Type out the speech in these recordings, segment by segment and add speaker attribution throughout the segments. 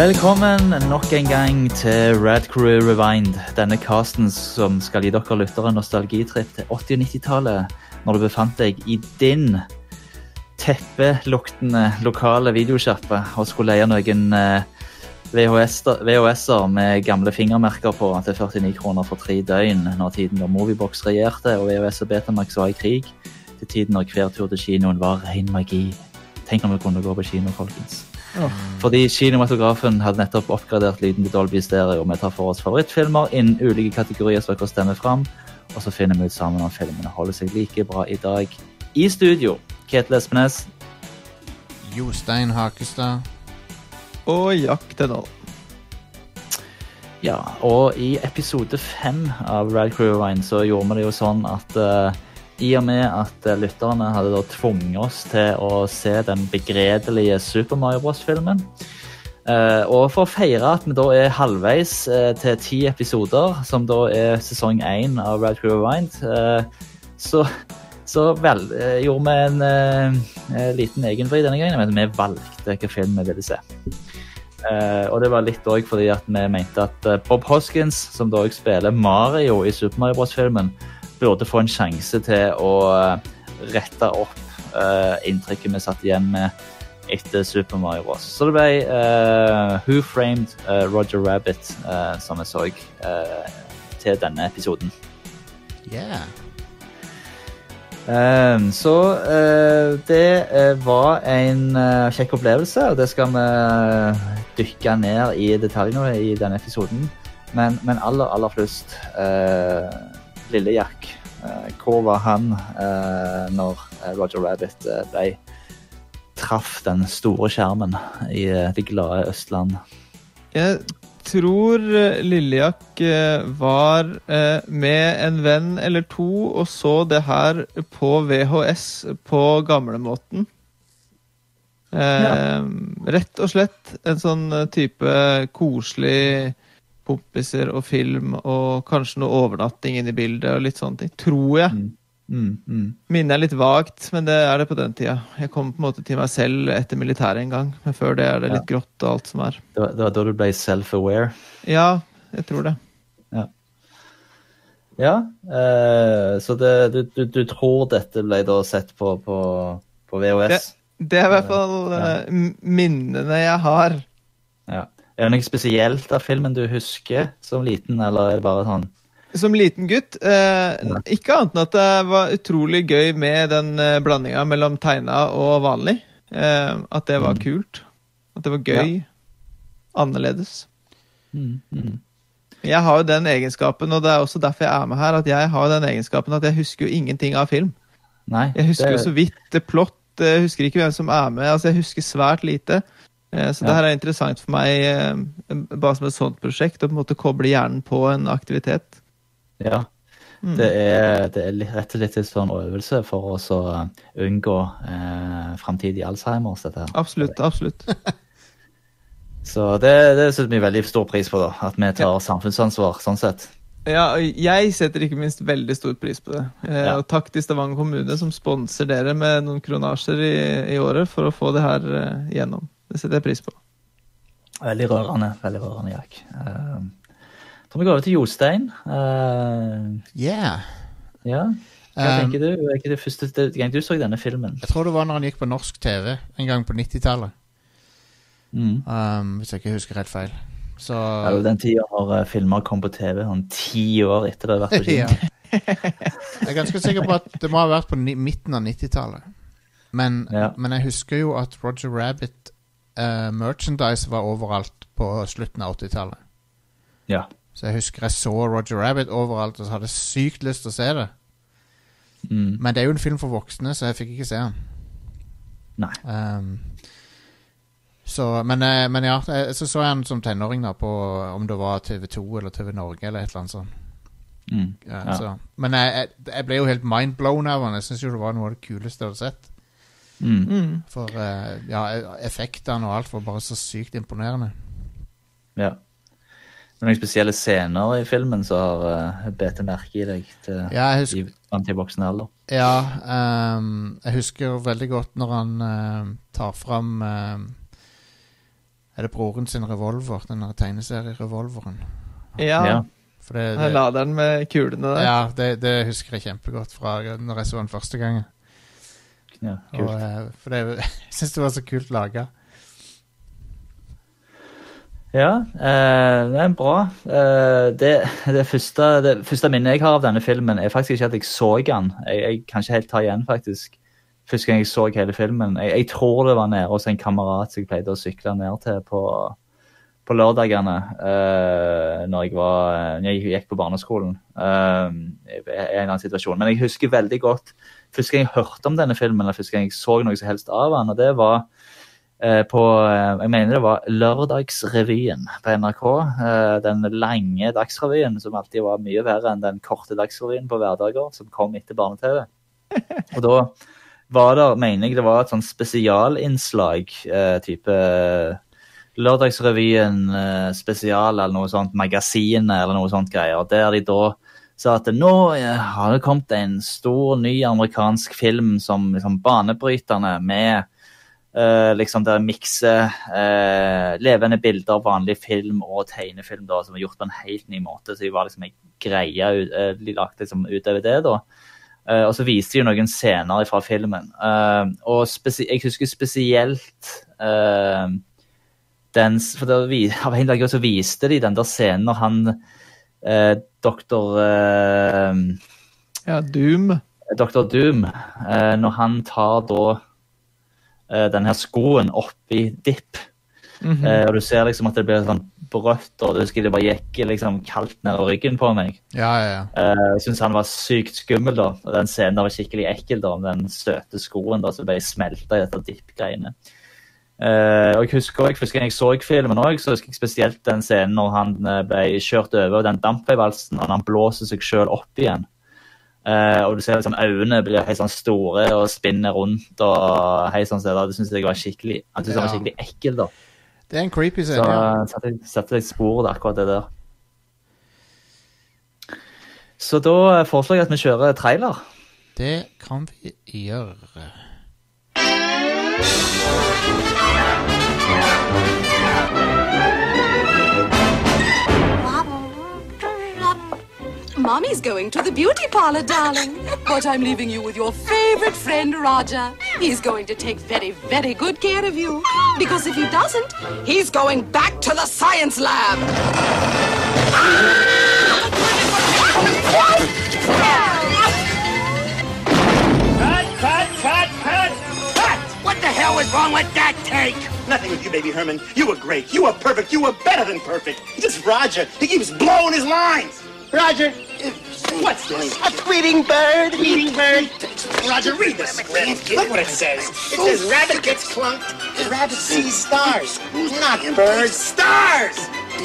Speaker 1: Velkommen nok en gang til Rad Crew Rewind. Denne casten som skal gi dere lyttere nostalgitripp til 80- og 90-tallet, når du befant deg i din teppeluktende lokale videosjappe og skulle leie noen eh, VHS-er VHS med gamle fingermerker på til 49 kroner for tre døgn, når tiden da Moviebox regjerte og VHS og Betamax var i krig, til tiden når hver tur til kinoen var ren magi. Tenk om vi kunne gå på kino, folkens. Fordi kinematografen hadde nettopp oppgradert lyden til Dolby Stereo. Vi tar for oss favorittfilmer innen ulike kategorier som dere stemmer fram, og så finner vi ut sammen om filmene holder seg like bra i dag. I studio, Ketil Espenes,
Speaker 2: Jostein Hakestad.
Speaker 3: Og Jack til
Speaker 1: ja, og i episode fem av Rad Crew Rewind så gjorde vi det jo sånn at eh, i og med at eh, lytterne hadde da tvunget oss til å se den begredelige Super Mario Bros.-filmen, eh, og for å feire at vi da er halvveis eh, til ti episoder, som da er sesong én av Rad Crew Rewind, eh, så, så vel, gjorde vi en eh, liten egenfri denne gangen. Men vi valgte hvilken film vi ville se. Uh, og det var litt òg fordi at vi mente at Bob Hoskins, som da også spiller Mario i Super Mario Bros.-filmen, burde få en sjanse til å eh, rette opp uh, inntrykket vi satt igjen med etter Super Mario Bros. Så det ble uh, Who Framed uh, Roger Rabbit som vi så til denne episoden.
Speaker 2: Yeah.
Speaker 1: Um, så uh, det uh, var en uh, kjekk opplevelse, og det skal vi dykke ned i detaljene i denne episoden. Men, men aller, aller først Lille Jack. Eh, hvor var han eh, når eh, Roger Rabbit eh, ble traff den store skjermen i eh, det glade Østland?
Speaker 3: Jeg tror eh, Lillejakk eh, var eh, med en venn eller to og så det her på VHS på gamlemåten. Eh, Rett og slett en sånn type koselig kompiser og film og kanskje noe overnatting inn i bildet og litt sånne ting. Tror jeg.
Speaker 1: Mm. Mm, mm.
Speaker 3: Minnet er litt vagt, men det er det på den tida. Jeg kom på en måte til meg selv etter militæret en gang, men før det er det litt grått og alt som er.
Speaker 1: Det, var, det var da du ble self-aware?
Speaker 3: Ja, jeg tror det.
Speaker 1: Ja. eh, så det, du, du, du tror dette ble da sett på, på, på VHS?
Speaker 3: Det er i hvert fall
Speaker 1: Ja.
Speaker 3: eh, minnene jeg har.
Speaker 1: Ja. Er det noe spesielt av filmen du husker som liten, eller er det bare sånn
Speaker 3: Som liten gutt. Eh, ikke annet enn at det var utrolig gøy med den eh, blandinga mellom tegna og vanlig. Eh, at det var
Speaker 1: Mm.
Speaker 3: kult. At det var gøy. Annerledes.
Speaker 1: mm, mm.
Speaker 3: Jeg har jo den egenskapen, og det er også derfor jeg er med her, at jeg har den egenskapen at jeg husker jo ingenting av film.
Speaker 1: Nei.
Speaker 3: Jeg husker
Speaker 1: det-
Speaker 3: jo så vidt plott, jeg husker ikke hvem som er med. altså Jeg husker svært lite. Eh, Så det her er interessant for meg eh, bare som et sånt prosjekt, å på en måte koble hjernen på en aktivitet.
Speaker 1: Ja.
Speaker 3: Mm.
Speaker 1: Det er, det er rett og slett en sånn øvelse for oss å eh, unngå eh, framtidig Alzheimers. dette.
Speaker 3: Absolutt. absolutt.
Speaker 1: Så det, det setter vi veldig stor pris på, da. At vi tar samfunnsansvar sånn sett.
Speaker 3: Ja, og jeg setter ikke minst veldig stor pris på det. Eh,
Speaker 1: Ja.
Speaker 3: Og takk til Stavanger kommune som sponser dere med noen kronasjer i, i året for å få det her eh, gjennom. Det setter jeg pris på.
Speaker 1: Veldig rørende, veldig rørende, Jack. Uh, tror vi går over til Jostein. Uh,
Speaker 2: Yeah.
Speaker 1: ja, hva
Speaker 2: Um,
Speaker 1: tenker du? Er ikke det første gang du så denne filmen?
Speaker 2: Jeg tror det var når han gikk på norsk TV en gang på 90-tallet.
Speaker 1: Mm.
Speaker 2: Um, hvis jeg ikke husker helt feil. Så
Speaker 1: jo den tida har eh, filmer kom på TV, sånn ti år etter det har vært på
Speaker 2: ja.
Speaker 1: kino.
Speaker 2: Jeg er ganske sikker på at det må ha vært på ni midten av 90-tallet. Men,
Speaker 1: Ja.
Speaker 2: men jeg husker jo at Roger Rabbit eh, merchandise var overalt på slutten av 80-tallet.
Speaker 1: Ja.
Speaker 2: Så jeg husker jeg så Roger Rabbit overalt og så hadde jeg sykt lyst til å se det.
Speaker 1: Mm.
Speaker 2: Men det er jo en film for voksne, så jeg fikk ikke se den.
Speaker 1: Nei.
Speaker 2: Um, så, men, eh, men ja, eh, så så jeg den som tenåring da på om det var TV2 eller TV Norge eller et eller annet sånt.
Speaker 1: Mm.
Speaker 2: Ja,
Speaker 1: Ja.
Speaker 2: Så. Men jeg, jeg ble jo helt mindblown av den. Jeg syns jo det var noe av det kuleste jeg hadde sett.
Speaker 1: Mm.
Speaker 3: Mm.
Speaker 2: For uh, ja, effektene og alt var bare så sykt imponerende.
Speaker 1: Ja. Det er noen spesielle scener i filmen som har uh, bitt merke i deg til,
Speaker 2: Ja, jeg husker,
Speaker 1: i voksen alder.
Speaker 2: ja, Um, jeg husker veldig godt når han uh, tar fram Er det broren sin revolver? Den tegneserierevolveren?
Speaker 3: Ja,
Speaker 1: Ja.
Speaker 2: For det, det,
Speaker 3: laderen med kulene der.
Speaker 2: ja, det, det husker jeg kjempegodt fra når jeg så den første gangen.
Speaker 1: Ja, kult.
Speaker 2: Og, for det, jeg syns det var så kult laga.
Speaker 1: Ja, eh, det er bra. Eh, det, det, første, det første minnet jeg har av denne filmen, er faktisk ikke at jeg så den. Jeg, jeg kan ikke helt ta igjen, faktisk. Første gang jeg så hele filmen. Jeg, jeg tror det var nede hos en kamerat som jeg pleide å sykle ned til på, på lørdagene eh, når jeg, var, når jeg gikk på barneskolen. Eh, en eller annen situasjon. Men jeg husker veldig godt første gang jeg hørte om denne filmen, eller første gang jeg så noe som helst av den, og det var eh, på eh, Jeg mener det var Lørdagsrevyen på NRK. eh, Den lange Dagsrevyen som alltid var mye verre enn den korte Dagsrevyen på hverdager som kom etter barne-TV. Og da var det, mener jeg det var et sånn spesialinnslag, eh, type Lørdagsrevyen spesial eller noe sånt, magasinet eller noe sånt greier, der de da sa at nå eh, har det kommet en stor, ny amerikansk film som liksom banebrytende med Uh, liksom der mikser uh, levende bilder, vanlig film og tegnefilm da, som er gjort på en helt ny måte. Så de var liksom en greie ut, eh, de lagde liksom utover det da. Eh, og så viste de noen scener fra filmen. Eh, og jeg husker spesielt eh, den, for vi- Av en grunn så viste de den der scenen når han eh, doktor eh,
Speaker 3: Ja, Doom.
Speaker 1: Dr. Doom, eh, når han tar da eh, den her skoen opp i dipp,
Speaker 3: Mhm.
Speaker 1: eh, og du ser liksom at det blir sånn brøtt, og du husker det bare gikk liksom kaldt nedover ryggen på meg.
Speaker 2: Ja, ja, ja.
Speaker 1: Eh, jeg syns han var sykt skummel, da. Den scenen var skikkelig ekkel, da, om den søte skoen da, som ble smelta i dette dipp-greiene. Eh, og jeg husker også, Første gang jeg så filmen, også, så husker jeg spesielt den scenen når han eh, ble kjørt over den dampveivalsen, og han blåser seg sjøl opp igjen. Uh, og du ser liksom øynene blir helt sånn store og spinner rundt. og hei sånn, så det synes jeg var skikkelig, Han syntes han var skikkelig ekkel. da.
Speaker 2: Det er en creepy
Speaker 1: Så
Speaker 2: scene. ja.
Speaker 1: uh, satte jeg, satte jeg spor av akkurat det der. Så da foreslår jeg at vi kjører trailer.
Speaker 2: Det kan vi gjøre.
Speaker 4: Mommy's going to the beauty parlor, darling. But I'm leaving you with your favorite friend, Roger. He's going to take very, very good care of you. Because if he doesn't, he's going back to the science lab.
Speaker 5: Cut, cut, cut, cut, cut!
Speaker 6: What the hell was wrong with that take?
Speaker 5: Nothing with you, baby Herman. You were great. You were perfect. You were better than perfect. Just Roger. He keeps blowing his lines. Roger, what's this?
Speaker 6: A tweeting bird.
Speaker 5: Tweeting bird. Roger, read the script. Look what it says. It says rabbit gets clunked. Rabbit sees stars, not birds. Stars.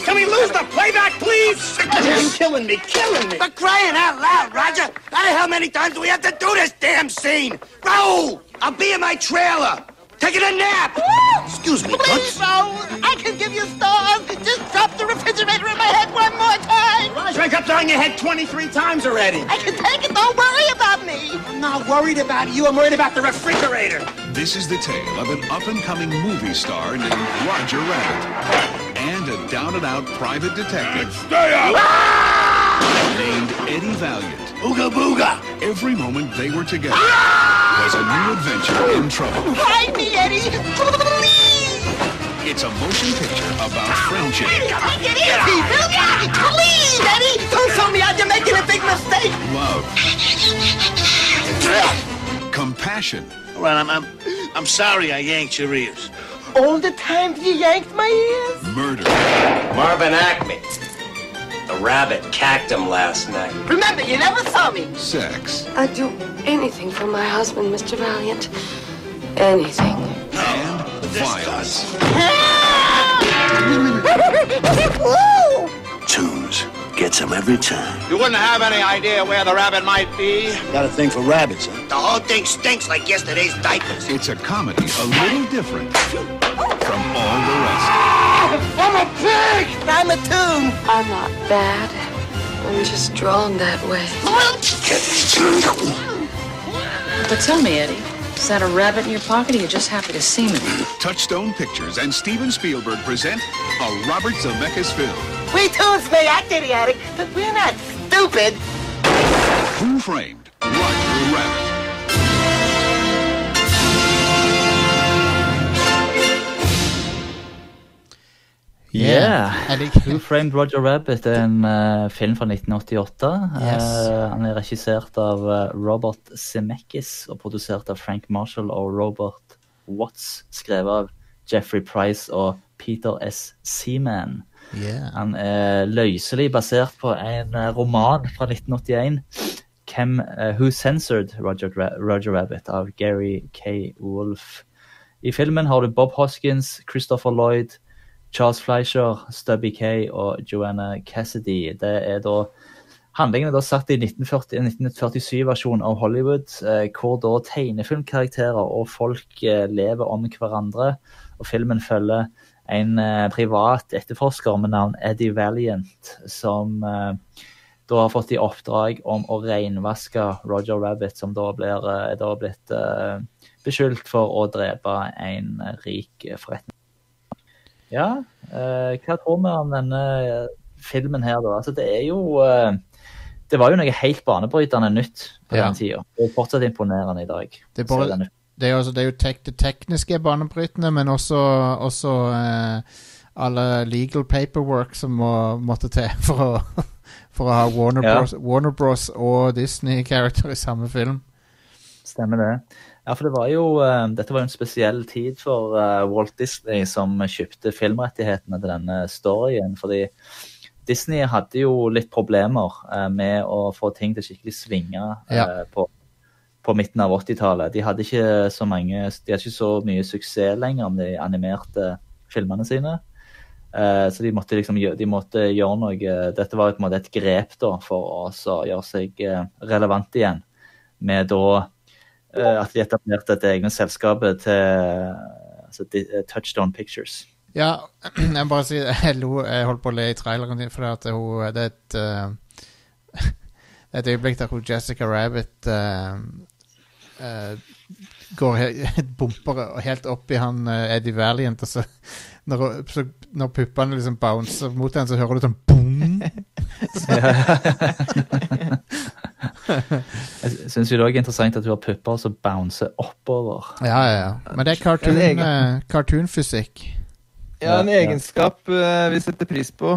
Speaker 5: Can we lose the playback, please? You're killing me, killing me.
Speaker 6: For crying out loud, Roger! How the hell many times do we have to do this damn scene? Raoul! I'll be in my trailer! Taking a nap! Excuse me,
Speaker 7: Please,
Speaker 6: Toots.
Speaker 7: Raoul, I can give you stars. Just drop the refrigerator in my head one more time.
Speaker 5: Roger, I got on your head 23 times already.
Speaker 7: I can take it. Don't worry about me.
Speaker 5: I'm not worried about you. I'm worried about the refrigerator.
Speaker 8: This is the tale of an up-and-coming movie star named Roger Rabbit and a down-and-out private detective ah! Named Eddie Valiant.
Speaker 6: Ooga booga!
Speaker 8: Every moment they were together was a new adventure in trouble.
Speaker 7: Find me, Eddie. Please.
Speaker 8: It's a motion picture about friendship,
Speaker 7: Take it easy, will ya? Please, Eddie. Don't tell me out. You're making a big mistake.
Speaker 8: love, compassion,
Speaker 6: Well, I'm, I'm, I'm sorry I yanked your ears.
Speaker 7: All the time you yanked my ears.
Speaker 8: murder,
Speaker 9: Marvin Acme. The rabbit cacked him last night.
Speaker 7: Remember, you never saw me.
Speaker 8: sex,
Speaker 4: I'd do anything for my husband, Mr. Valiant. Anything.
Speaker 8: and violence.
Speaker 6: Tunes gets him every time.
Speaker 5: You wouldn't have any idea where the rabbit might be?
Speaker 6: Got a thing for rabbits, huh? The whole thing stinks like yesterday's diapers.
Speaker 8: It's a comedy a little different from all the rest.
Speaker 7: I'm a pig. I'm a tune.
Speaker 4: I'm not bad. I'm just drawn that way. But tell me, Eddie,
Speaker 10: Is that a rabbit in your pocket or you just happy to see me?
Speaker 8: Touchstone Pictures and Steven Spielberg present a Robert Zemeckis film.
Speaker 7: We too may act idiotic, but we're not stupid.
Speaker 8: Who Framed Roger
Speaker 1: Yeah.
Speaker 2: yeah.
Speaker 1: Who Framed Roger Rabbit er en uh, film fra 1988.
Speaker 2: Yes.
Speaker 1: Uh, han er regissert av eh, Robert Zemeckis og produsert av Frank Marshall og Robert Watts. Skrevet av Jeffrey Price og Peter S. Seaman.
Speaker 2: Yeah.
Speaker 1: Han er løselig basert på en eh, roman fra 1981. Hvem, uh, Who Censored Roger, Roger Rabbit av Gary K. Wolf. I filmen har du Bob Hoskins, Christopher Lloyd, Charles Fleischer, Stubby K og Joanna Cassidy. Det er da Handlingen er da satt i 1947-versjonen av Hollywood, eh, hvor da tegnefilmkarakterer og folk eh, lever om hverandre. Og filmen følger en eh, privat etterforsker med navn Eddie Valiant, som eh, da har fått i oppdrag om å renvaske Roger Rabbit, som da blir, eh, er da blitt eh, beskyldt for å drepe en eh, rik forretning. Ja, eh, hva tror vi om denne eh, filmen her, da? Altså, det er jo eh, Det var jo noe helt banebrytende nytt på
Speaker 2: Ja.
Speaker 1: den tida. Og fortsatt imponerende i dag.
Speaker 2: Det er, bare, det, er jo, det er jo tek, det tekniske banebrytende, men også, også eh, alle legal paperwork som må, måtte til for å, for å ha Warner
Speaker 1: Ja.
Speaker 2: Bros, Warner Bros og Disney-character i samme film.
Speaker 1: Stemmer det. Ja, for det var jo, eh, Dette var jo en spesiell tid for eh, Walt Disney, som kjøpte filmrettighetene til denne storyen. fordi Disney hadde jo litt problemer eh, med å få ting til skikkelig svinge
Speaker 2: Ja.
Speaker 1: på, på midten av 80-tallet. De hadde ikke så mange, de hadde ikke så mye suksess lenger om de animerte filmene sine. Så de måtte liksom de måtte gjøre noe Dette var på en måte et grep da, for å gjøre seg relevant igjen. Med da at de etablerte et eget selskap til altså, eh, Touchstone Pictures.
Speaker 2: Ja, jeg må bare si Jeg, lo, jeg holdt på å le i traileren din, fordi at hun, det er et uh, et øyeblikk der hun Jessica Rabbit uh, uh, går helt, bumper helt opp i han eh, Eddie Valiant, og så når, så, når puppene liksom bouncer mot henne, så hører du sånn boom.
Speaker 1: Jeg syns det er også interessant at du har pupper som bouncer oppover.
Speaker 2: Ja, ja, ja. Men det er
Speaker 3: cartoon-fysikk egen-
Speaker 2: eh, cartoonfysikk.
Speaker 3: Ja, en egenskap uh, vi setter pris på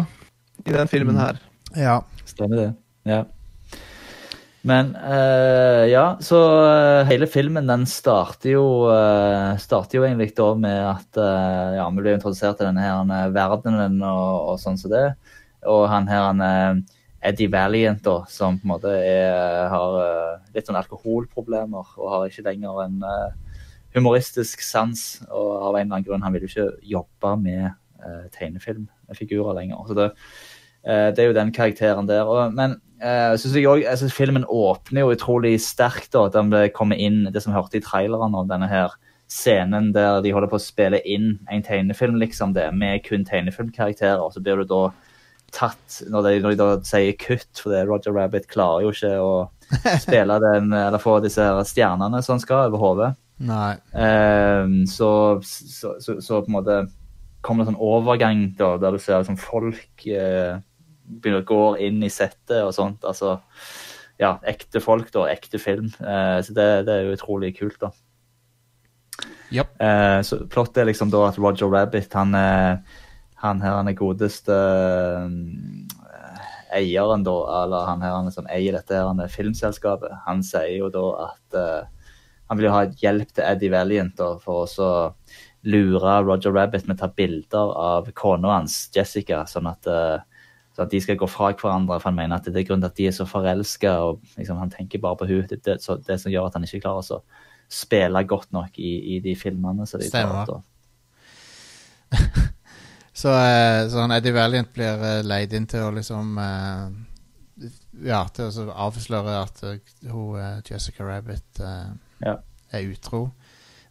Speaker 3: i den filmen her.
Speaker 2: Ja.
Speaker 1: Stemmer det. Ja. Men uh, ja, så uh, hele filmen den starter jo, uh, starter jo egentlig da med at ja, vi blir introdusert til denne her verdenen og, og sånn som det. Og han her han Eddie Valiant, da, som på en måte er, har eh, litt sånn alkoholproblemer og har ikke lenger en eh, humoristisk sans. Og av en eller annen grunn han vil jo ikke jobbe med uh, tegnefilmfigurer lenger. Så det, uh, det er jo den karakteren der. Og, men uh, synes jeg også, altså, filmen åpner jo utrolig sterkt. da, Den kommer inn det som hørte i traileren om denne her scenen der de holder på å spille inn en tegnefilm liksom det, med kun tegnefilmkarakterer. og Så blir du da tatt når de, når de da sier kutt, for det Roger Rabbit klarer jo ikke å spille den, eller få disse stjernene som han skal over hodet. Ehm, så, så, så, så på en måte kommer det en sånn overgang da, der du ser liksom folk eh, begynner å gå inn i settet og sånt. Altså, ja, ekte folk da, ekte film. Eh, så det, det er jo utrolig kult da.
Speaker 2: Yep.
Speaker 1: Eh, så plottet er liksom da at Roger Rabbit, han, er- han her, han er godeste eh, eieren da, eller han her, han som eier dette her, han er filmselskapet, han sier jo da at uh, han vil jo ha hjelp til Eddie Valiant da, for å så lure Roger Rabbit med å ta bilder av kona hans, Jessica, sånn at, uh, sånn at de skal gå fra hverandre, for han mener at det er grunnen til at de er så forelska, og liksom, han tenker bare på henne. Det, det, så det som gjør at han ikke klarer å spille godt nok i, i de filmene. som de tar
Speaker 2: Stemmer.
Speaker 1: da.
Speaker 2: Så, eh, så han Eddie Valiant blir eh, leid inn til å liksom eh, Ja, til å avsløre at hun Jessica Rabbit
Speaker 1: Ja.
Speaker 2: er utro.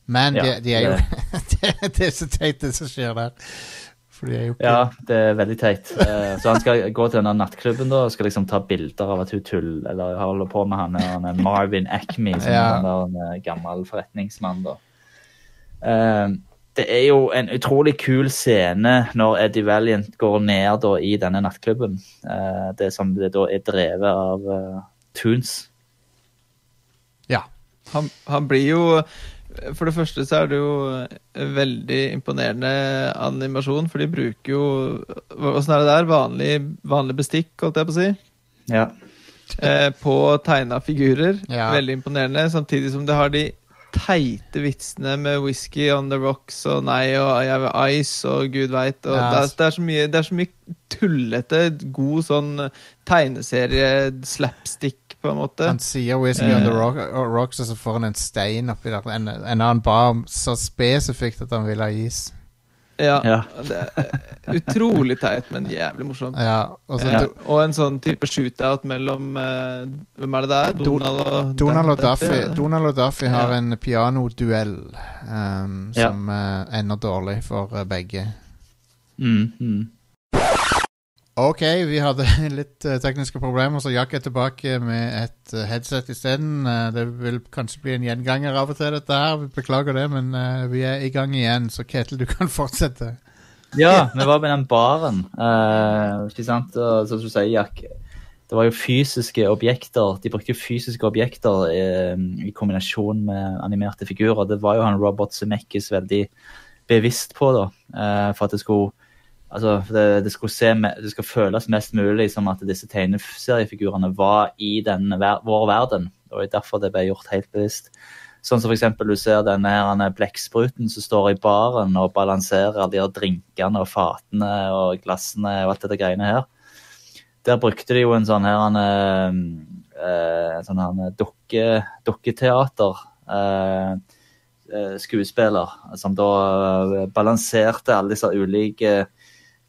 Speaker 2: Men
Speaker 1: Ja,
Speaker 2: de, de er jo
Speaker 1: det-
Speaker 2: det, er så teit, det som skjer der. For de er jo ikke
Speaker 1: Ja, det er veldig teit. Så han skal gå til denne nattklubben da, og skal liksom ta bilder av at hun tuller, eller holder på med han, han er Marvin Acme, som
Speaker 2: Ja.
Speaker 1: er en gammel forretningsmann. da. Eh, Det er jo en utrolig kul scene når Eddie Valiant går ned da, i denne nattklubben. Uh, Det som det da er drevet av uh, Toons.
Speaker 2: Ja.
Speaker 3: Han, han blir jo For det første så er det jo veldig imponerende animasjon, for de bruker jo Åssen er det der? Vanlig, vanlig bestikk, holdt jeg på å si?
Speaker 1: Ja.
Speaker 3: Uh, på tegna figurer.
Speaker 2: Ja.
Speaker 3: Veldig imponerende. Samtidig som det har de teite vitsene med whisky on the rocks og nei og jeg vil ice og gud veit. Og
Speaker 2: Ja.
Speaker 3: det, er, det, er så mye, det er så mye tullete, god sånn tegneserie-slapstick, på en måte.
Speaker 2: Han sier 'Whisky on the
Speaker 3: Eh.
Speaker 2: rock, rocks', og så får han en stein oppi der. En, en annen bar så spesifikt at han vil ha is.
Speaker 3: Ja,
Speaker 1: Ja.
Speaker 3: det er utrolig teit, men jævlig morsomt.
Speaker 2: Ja, og så
Speaker 3: Ja. Og en sånn type shootout mellom uh, Hvem er det der? Donald og
Speaker 2: Donald og
Speaker 3: Duffy,
Speaker 2: Duffy,
Speaker 3: er?
Speaker 2: Donald og Duffy har
Speaker 3: Ja.
Speaker 2: en pianoduell um,
Speaker 1: Ja.
Speaker 2: som eh, ender dårlig for eh, begge.
Speaker 1: Mm, mm.
Speaker 2: Ok, vi hadde litt eh, tekniske problemer, så Jack er tilbake med et uh, headset isteden. Uh, det vil kanskje bli en gjenganger av og til, dette her. Vi Beklager det, men eh, vi er i gang igjen, så Ketil, du kan fortsette.
Speaker 1: Ja, vi var med den baren. eh, ikke sant? Og, som du sier, Jack, det var jo fysiske objekter. De brukte jo fysiske objekter i, i kombinasjon med animerte figurer. Det var jo han Robert Zemeckis veldig bevisst på, da. eh, for at det skulle Altså, det, det, se, det skal føles mest mulig som at disse tegneseriefigurene var i den, vår verden. Og det er derfor det ble gjort helt bevisst. Sånn som eksempel du ser denne her blekkspruten som står i baren og balanserer de her drinkene og fatene og glassene og alt dette greiene her. Der brukte de jo en sånn her en, eh, en sånn her dukke, dukketeater. eh, eh, skuespiller som da eh, balanserte alle disse ulike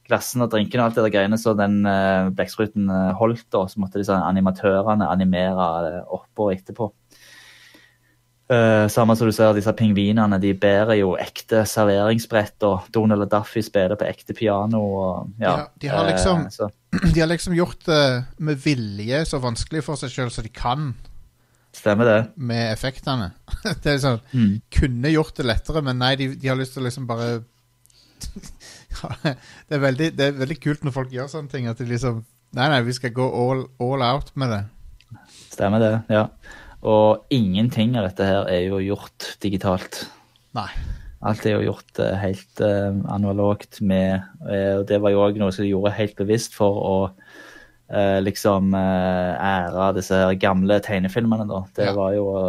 Speaker 1: glassene og drinkene og alt det der greiene så den uh, blekkspruten eh, holdt, da, så måtte disse animatørene animere det oppå og etterpå. Uh, samme som du ser, disse pingvinene de bærer jo ekte serveringsbrett, og Donald og Duffy spiller på ekte piano. Og, ja,
Speaker 2: Ja, de har liksom-
Speaker 1: uh,
Speaker 2: De har liksom gjort det med vilje så vanskelig for seg sjøl som de kan
Speaker 1: stemmer det.
Speaker 2: med effektene. det er sånn
Speaker 1: Mm.
Speaker 2: Kunne gjort det lettere, men nei, de, de har lyst til å liksom bare det, er veldig, det er veldig kult når folk gjør sånne ting. At de liksom Nei, nei, vi skal gå all, all out med det.
Speaker 1: Stemmer det, ja. Og ingenting av dette her er jo gjort digitalt.
Speaker 2: Nei.
Speaker 1: Alt er jo gjort eh, helt uh, analogt med uh, Og det var jo òg noe som de gjorde helt bevisst for å uh, liksom ære disse her gamle tegnefilmene, da. Det
Speaker 2: Ja.
Speaker 1: var jo å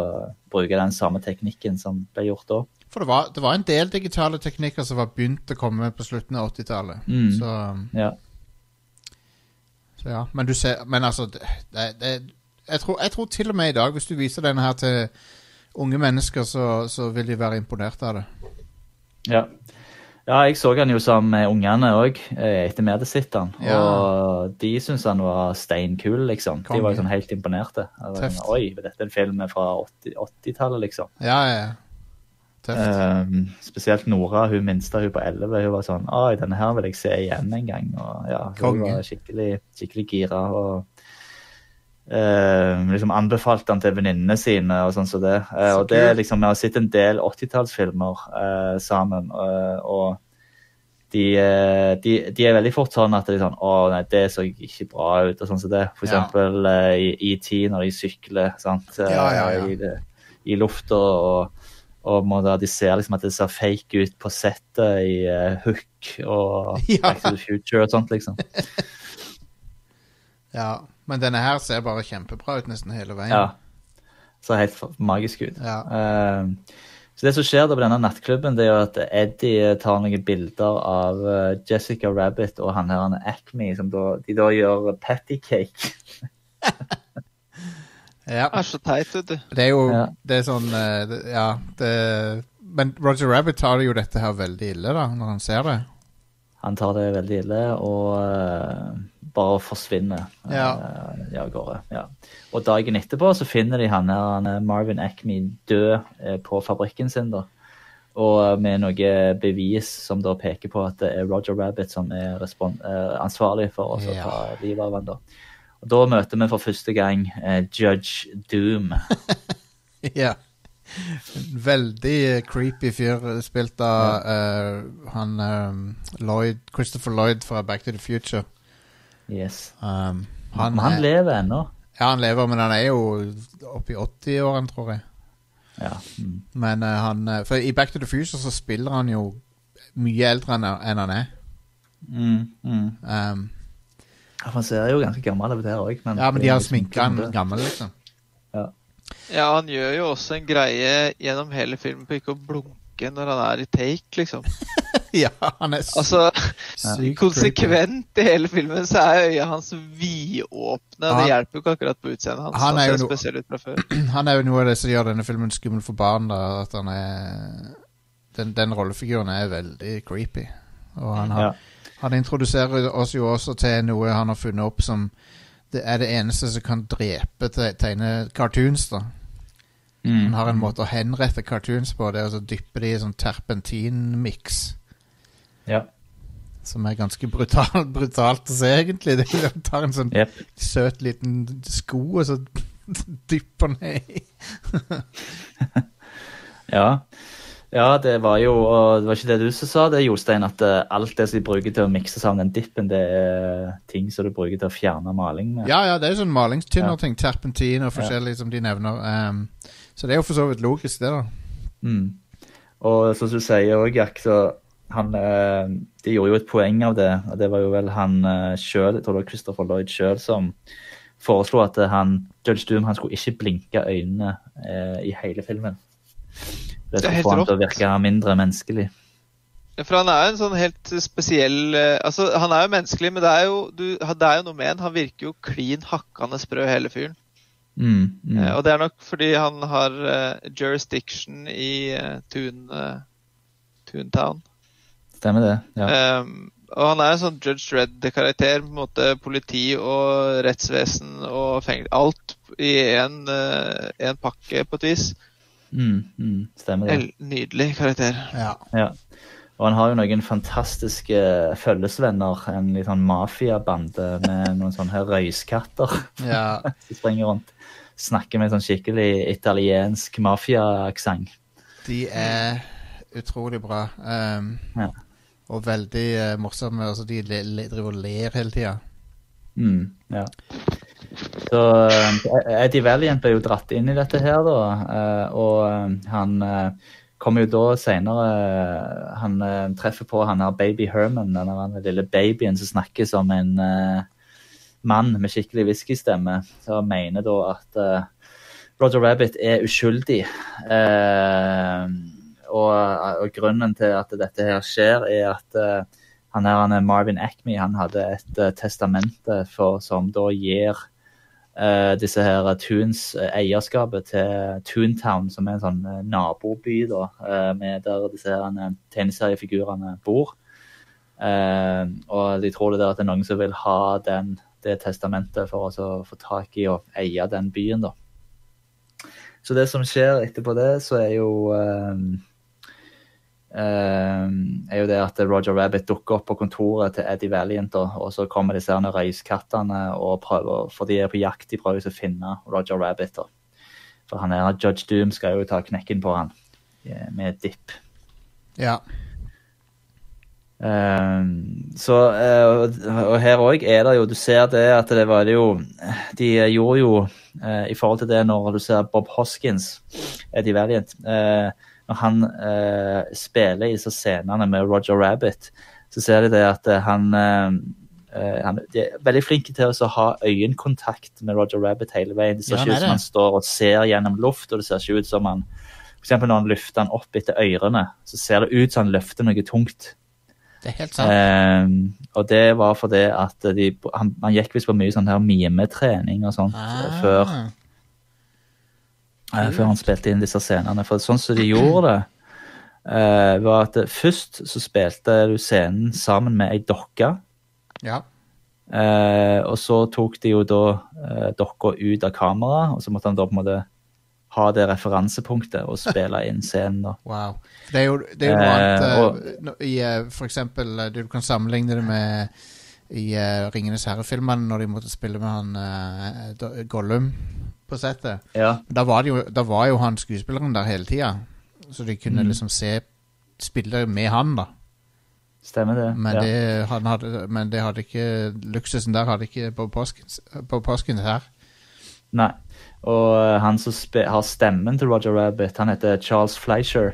Speaker 1: bruke den samme teknikken som ble gjort da.
Speaker 2: For det var, det var en del digitale teknikker som var begynt å komme på slutten av 80-tallet.
Speaker 1: Mm.
Speaker 2: Så,
Speaker 1: Ja.
Speaker 2: så ja. Men du ser Men altså det, det, jeg, tror, jeg tror til og med i dag, hvis du viser denne her til unge mennesker, så, så vil de være imponert av det.
Speaker 1: Ja. ja, jeg så han jo sammen med ungene òg, etter vi hadde sett han.
Speaker 2: Ja.
Speaker 1: Og de syntes han var steinkul, liksom. De var jo sånn helt imponerte. Sånn, Oi, dette er en film fra 80 80-tallet, liksom.
Speaker 2: Ja, ja, ja.
Speaker 1: Um, spesielt Nora, hun minste, hun på 11, hun var sånn Oi, denne her vil jeg se igjen en gang. Og ja, hun
Speaker 2: Konge.
Speaker 1: var skikkelig, skikkelig gira. Og uh, liksom anbefalte han til venninnene sine og sånn som det. Uh,
Speaker 2: Så
Speaker 1: og det liksom, Vi har sett en del 80-tallsfilmer uh, sammen, eh, og de, eh, de, de er veldig fort sånn at de er sånn Å, nei, det så ikke bra ut, og sånn som det. For
Speaker 2: Ja.
Speaker 1: eksempel eh, i ET når de sykler, sant. eh,
Speaker 2: Ja, ja.
Speaker 1: I, det- i lufta og og da, de ser liksom at det ser fake ut på settet i uh, Hook og
Speaker 2: Ja.
Speaker 1: Back to the Future og sånt, liksom.
Speaker 2: Ja, men denne her ser bare kjempebra ut nesten hele veien.
Speaker 1: Ja. Ser helt magisk ut.
Speaker 2: Ja.
Speaker 1: Uh, så det som skjer da på denne nattklubben, det er jo at Eddie tar noen bilder av eh, Jessica Rabbit og han her er Acme, som da, de da gjør patty cake.
Speaker 2: Ja.
Speaker 3: Det er så teit, vet du.
Speaker 2: Det er jo
Speaker 1: Ja.
Speaker 2: Det er sånn eh, Ja, det Men Roger Rabbit tar jo dette her veldig ille, da, når han ser det.
Speaker 1: Han tar det veldig ille og uh, bare forsvinner av
Speaker 2: Ja.
Speaker 1: uh, gårde. Ja. Og dagen etterpå så finner de han her, han er Marvin Acme død uh, på fabrikken sin. da. og med noe bevis som da peker på at det er Roger Rabbit som er eh, ansvarlig for å
Speaker 2: Ja.
Speaker 1: ta livet av han da. Og da møter vi for første gang eh, Judge Doom.
Speaker 2: Ja. En Veldig eh, creepy fyr, eh, spilt av eh, han um, Lloyd, Christopher Lloyd fra Back to the Future.
Speaker 1: Yes.
Speaker 2: Um,
Speaker 1: Han, han
Speaker 2: er-
Speaker 1: lever ennå.
Speaker 2: Ja, han lever, men han er jo oppe i 80-årene, tror jeg.
Speaker 1: Ja. Mm.
Speaker 2: Men uh, han For i Back to the Future så spiller han jo mye eldre enn han er.
Speaker 1: Mm, mm.
Speaker 2: Um,
Speaker 1: Ja, Han ser jo ganske gammel ut her òg.
Speaker 2: ja, men de har sminka han gammel, liksom.
Speaker 3: Ja, han gjør jo også en greie gjennom hele filmen på ikke å blunke når han er i take, liksom.
Speaker 2: ja, han er
Speaker 3: Altså,
Speaker 2: sykt
Speaker 3: konsekvent i hele filmen så er øya hans vidåpne.
Speaker 2: Han-
Speaker 3: Det hjelper jo ikke akkurat på utseendet hans.
Speaker 2: Han
Speaker 3: Han ser
Speaker 2: no-
Speaker 3: ut fra før.
Speaker 2: Han er jo noe av det som gjør denne filmen skummel for barn. da At han er Den, den rollefiguren er veldig creepy. Og han, har,
Speaker 1: Ja.
Speaker 2: Han introduserer oss jo også til noe han har funnet opp som det er det eneste som kan drepe tegne cartoons. da
Speaker 1: Mm.
Speaker 2: Han har en måte å henrette cartoons på. Det er å dyppe de i sånn terpentinmiks.
Speaker 1: Ja.
Speaker 2: Som er ganske brutal, brutalt å se, egentlig. Det er- Han tar en sånn
Speaker 1: yep.
Speaker 2: søt liten sko og så dypper ned i.
Speaker 1: Ja. Ja, det var jo og Det var ikke det du som sa, det, Jostein, at eh, alt det som de bruker til å mikse sammen den dippen, det er ting som du bruker til å fjerne maling med.
Speaker 2: Ja, ja, det er jo sånn malingstynner
Speaker 1: Ja.
Speaker 2: Terpentin og forskjellig som de nevner. Um, så det er jo for så vidt logisk, det, da.
Speaker 1: Mm. Og som du sier òg, Jack, så han eh, De gjorde jo et poeng av det, og det var jo vel han uh, sjøl, jeg tror det var Christopher Lloyd sjøl, som foreslo at eh, han, Judge Doom han skulle ikke blinke øynene eh, i hele filmen. Det
Speaker 3: er helt
Speaker 1: han til å virke mindre menneskelig.
Speaker 3: For han er jo en sånn helt spesiell eh, Altså, han er jo menneskelig, men det er jo, du, det er jo noe med han. Han virker jo klin hakkende sprø, hele fyren.
Speaker 1: Mm, mm.
Speaker 3: Eh, og det er nok fordi han har eh, jurisdiction i Toon, Toontown.
Speaker 1: Stemmer det. ja.
Speaker 3: Um, og han er en sånn Judge Red-karakter. på en måte Politi og rettsvesen og fengsel. Alt i én en pakke, på et vis.
Speaker 1: Mm, mm, stemmer det.
Speaker 3: En nydelig karakter.
Speaker 2: Ja.
Speaker 1: Ja. Og han har jo noen fantastiske følgesvenner. En litt sånn mafiabande med noen sånne her røyskatter
Speaker 2: ja.
Speaker 1: som springer rundt. Snakker med sånn skikkelig italiensk mafiaaksent.
Speaker 2: De er utrolig bra. Um,
Speaker 1: Ja.
Speaker 2: Og veldig uh, morsomme. Altså, de le, le, driver og ler hele tida.
Speaker 1: Mm, ja. Så eh, Eddie Valiant ble jo dratt inn i dette her, da. eh, Og eh, han kommer jo da senere Han treffer på han her Baby Herman, den der lille babyen som snakker som en mann med skikkelig whiskystemme. Som mener da at Roger Rabbit er uskyldig. Og, og grunnen til at dette her skjer, er at han her, han er Marvin Acme han hadde et testamente for, som da gir eh, disse her Toons uh, eierskapet til Toontown, som er en sånn uh, naboby da, eh, med der disse her eh, tegneseriefigurene bor. Eh, og de tror det er det er noen som vil ha den, det testamentet for å få tak i og eie den byen. da. Så det som skjer etterpå det, så er jo eh, eh, er jo det at Roger Rabbit dukker opp på kontoret til Eddie Valiant, og så kommer disse her røyskattene og prøver, for de er på jakt, de prøver å finne Roger Rabbit. da. For han er Judge Doom skal jo ta knekken på han med et dipp.
Speaker 2: Ja.
Speaker 1: Ehm, så, uh, og- her òg er det jo Du ser det at det var det jo De gjorde jo uh, i forhold til det når du ser Bob Hoskins, Eddie Valiant eh, Når han eh, spiller i disse scenene med Roger Rabbit, så ser de det at eh, han eh, eh, han de er veldig flinke til å ha øyekontakt med Roger Rabbit hele veien. Det ser
Speaker 2: Ja,
Speaker 1: ikke ut som han står og ser gjennom luft, og det ser ikke ut som han eksempel når han løfter han opp etter ørene, så ser det ut som han løfter noe tungt.
Speaker 2: Det er helt sant.
Speaker 1: Ehm, og det var fordi at de, han, han gikk visst på mye sånn her mimetrening og sånt
Speaker 2: Ah.
Speaker 1: før, eh, før han spilte inn disse scenene. For sånn som de gjorde det, eh, var at først så spilte du scenen sammen med ei dokke.
Speaker 2: Ja.
Speaker 1: Eh, og så tok de jo da uh, dokka ut av kamera, og så måtte han da på en måte ha det referansepunktet og spille inn scenen. da.
Speaker 2: Wow. Det er jo, det er jo noe annet
Speaker 1: og-
Speaker 2: i uh, For eksempel Du kan sammenligne det med i uh, Ringenes herre-filmene når de måtte spille med han Gollum på settet.
Speaker 1: Ja.
Speaker 2: Da var, jo, da var jo han skuespilleren der hele tida, så de kunne
Speaker 1: Mm.
Speaker 2: liksom se spille med han, da.
Speaker 1: Stemmer det.
Speaker 2: Men,
Speaker 1: ja.
Speaker 2: det, han hadde, men det hadde ikke luksusen der hadde ikke på påsken her.
Speaker 1: Nei. Og eh, han som har stemmen til Roger Rabbit, han heter Charles Fleischer.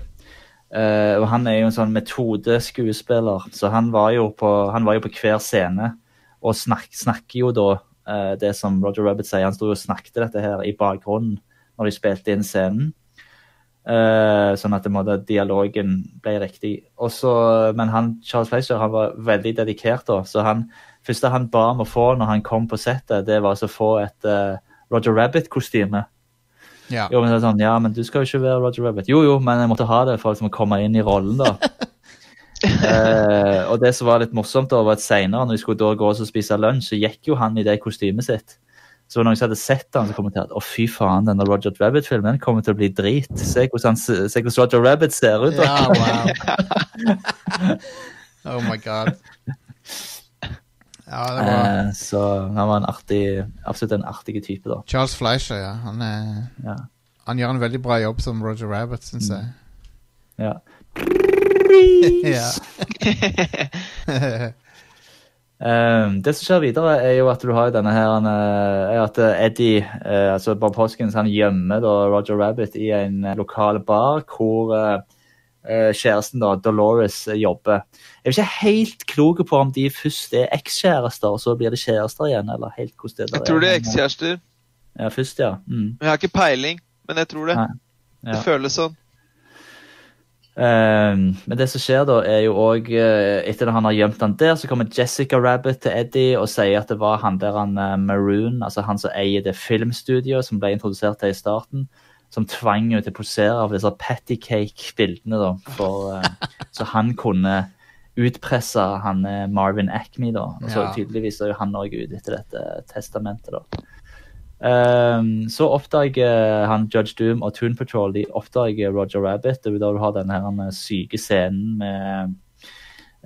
Speaker 1: Uh, og han er jo en sånn metodeskuespiller, så han var jo på, han var jo på hver scene og snak, snakker jo da det som Roger Rabbit sier. Han sto og snakket dette her i bakgrunnen når de spilte inn scenen. Eh, sånn at det måtte, dialogen ble riktig. Også, men han, Charles Fleischer han var veldig dedikert, da. Så han, første han ba om å få når han kom på settet, det var altså å få et uh, Roger Rabbit-kostyme.
Speaker 2: Ja.
Speaker 1: Jo, men sånn, ja, men du skal jo ikke være Roger Rabbit. Jo, jo, men jeg måtte ha det for liksom å komme inn i rollen, da. eh, og det som var litt morsomt, da, var at senere, når de skulle da gå og spise lunsj, så gikk jo han i det kostymet sitt. Så var det noen som hadde sett han, som kommenterte å fy faen, denne Roger Rabbit-filmen kommer til å bli drit. Se hvordan, se hvordan Roger Rabbit ser ut.
Speaker 2: Ja, wow. oh my god. Ja, det var
Speaker 1: Eh, så han var en artig, absolutt en artig type, da.
Speaker 2: Charles Fleischer, ja. Han, er,
Speaker 1: Ja.
Speaker 2: han gjør en veldig bra jobb som Roger Rabbit, syns jeg.
Speaker 1: ja.
Speaker 2: Ja.
Speaker 1: um, det som skjer videre, er jo at du har denne her han, eh, er at eh, Eddie, uh, altså Bob Hoskins, han gjemmer da Roger Rabbit i en lokal bar hvor eh, eh, kjæresten da, Dolores, jobber. Jeg er ikke helt klok på om de først er ekskjærester, og så blir de kjærester igjen, eller helt hvordan det der
Speaker 3: Jeg tror det er ekskjærester.
Speaker 1: Ja, først, ja. Mm.
Speaker 3: Jeg har ikke peiling, men jeg tror det.
Speaker 1: Ja.
Speaker 3: Det føles sånn.
Speaker 1: Eh, men det som skjer da, er jo òg Etter at han har gjemt han der, så kommer Jessica Rabbit til Eddie og sier at det var han der han eh, Maroon, altså han som eier det filmstudioet som ble introdusert til i starten, som tvang henne til å posere av disse pattycake-bildene, da. For, eh, så han kunne utpresse han eh, Marvin Acme, da. Og så tydeligvis er jo han òg ute etter dette testamentet, da. Ehm, så oppdager han Judge Doom og Toon Patrol de oppdager Roger Rabbit. Det er da du har denne her, syke scenen med,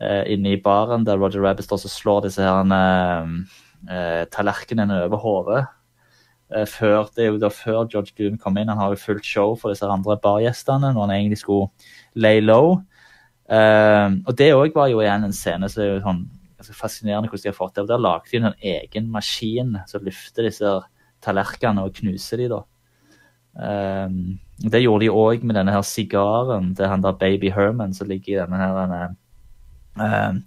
Speaker 1: uh, inne i baren der Roger Rabbit står og slår disse her, uh, tallerkenene over hodet. Eh, før, det er jo da før Judge Doom kom inn. Han har jo fullt show for disse andre bargjestene når han egentlig skulle lay low. Ehm, og det òg var jo igjen en scene som er jo sånn ganske fascinerende hvordan de har fått det. Der lagde de en egen maskin som løfter disse her tallerkenene og knuser de da. Um, det gjorde de òg med denne her sigaren til han der Baby Herman som ligger i denne her denne, ehm,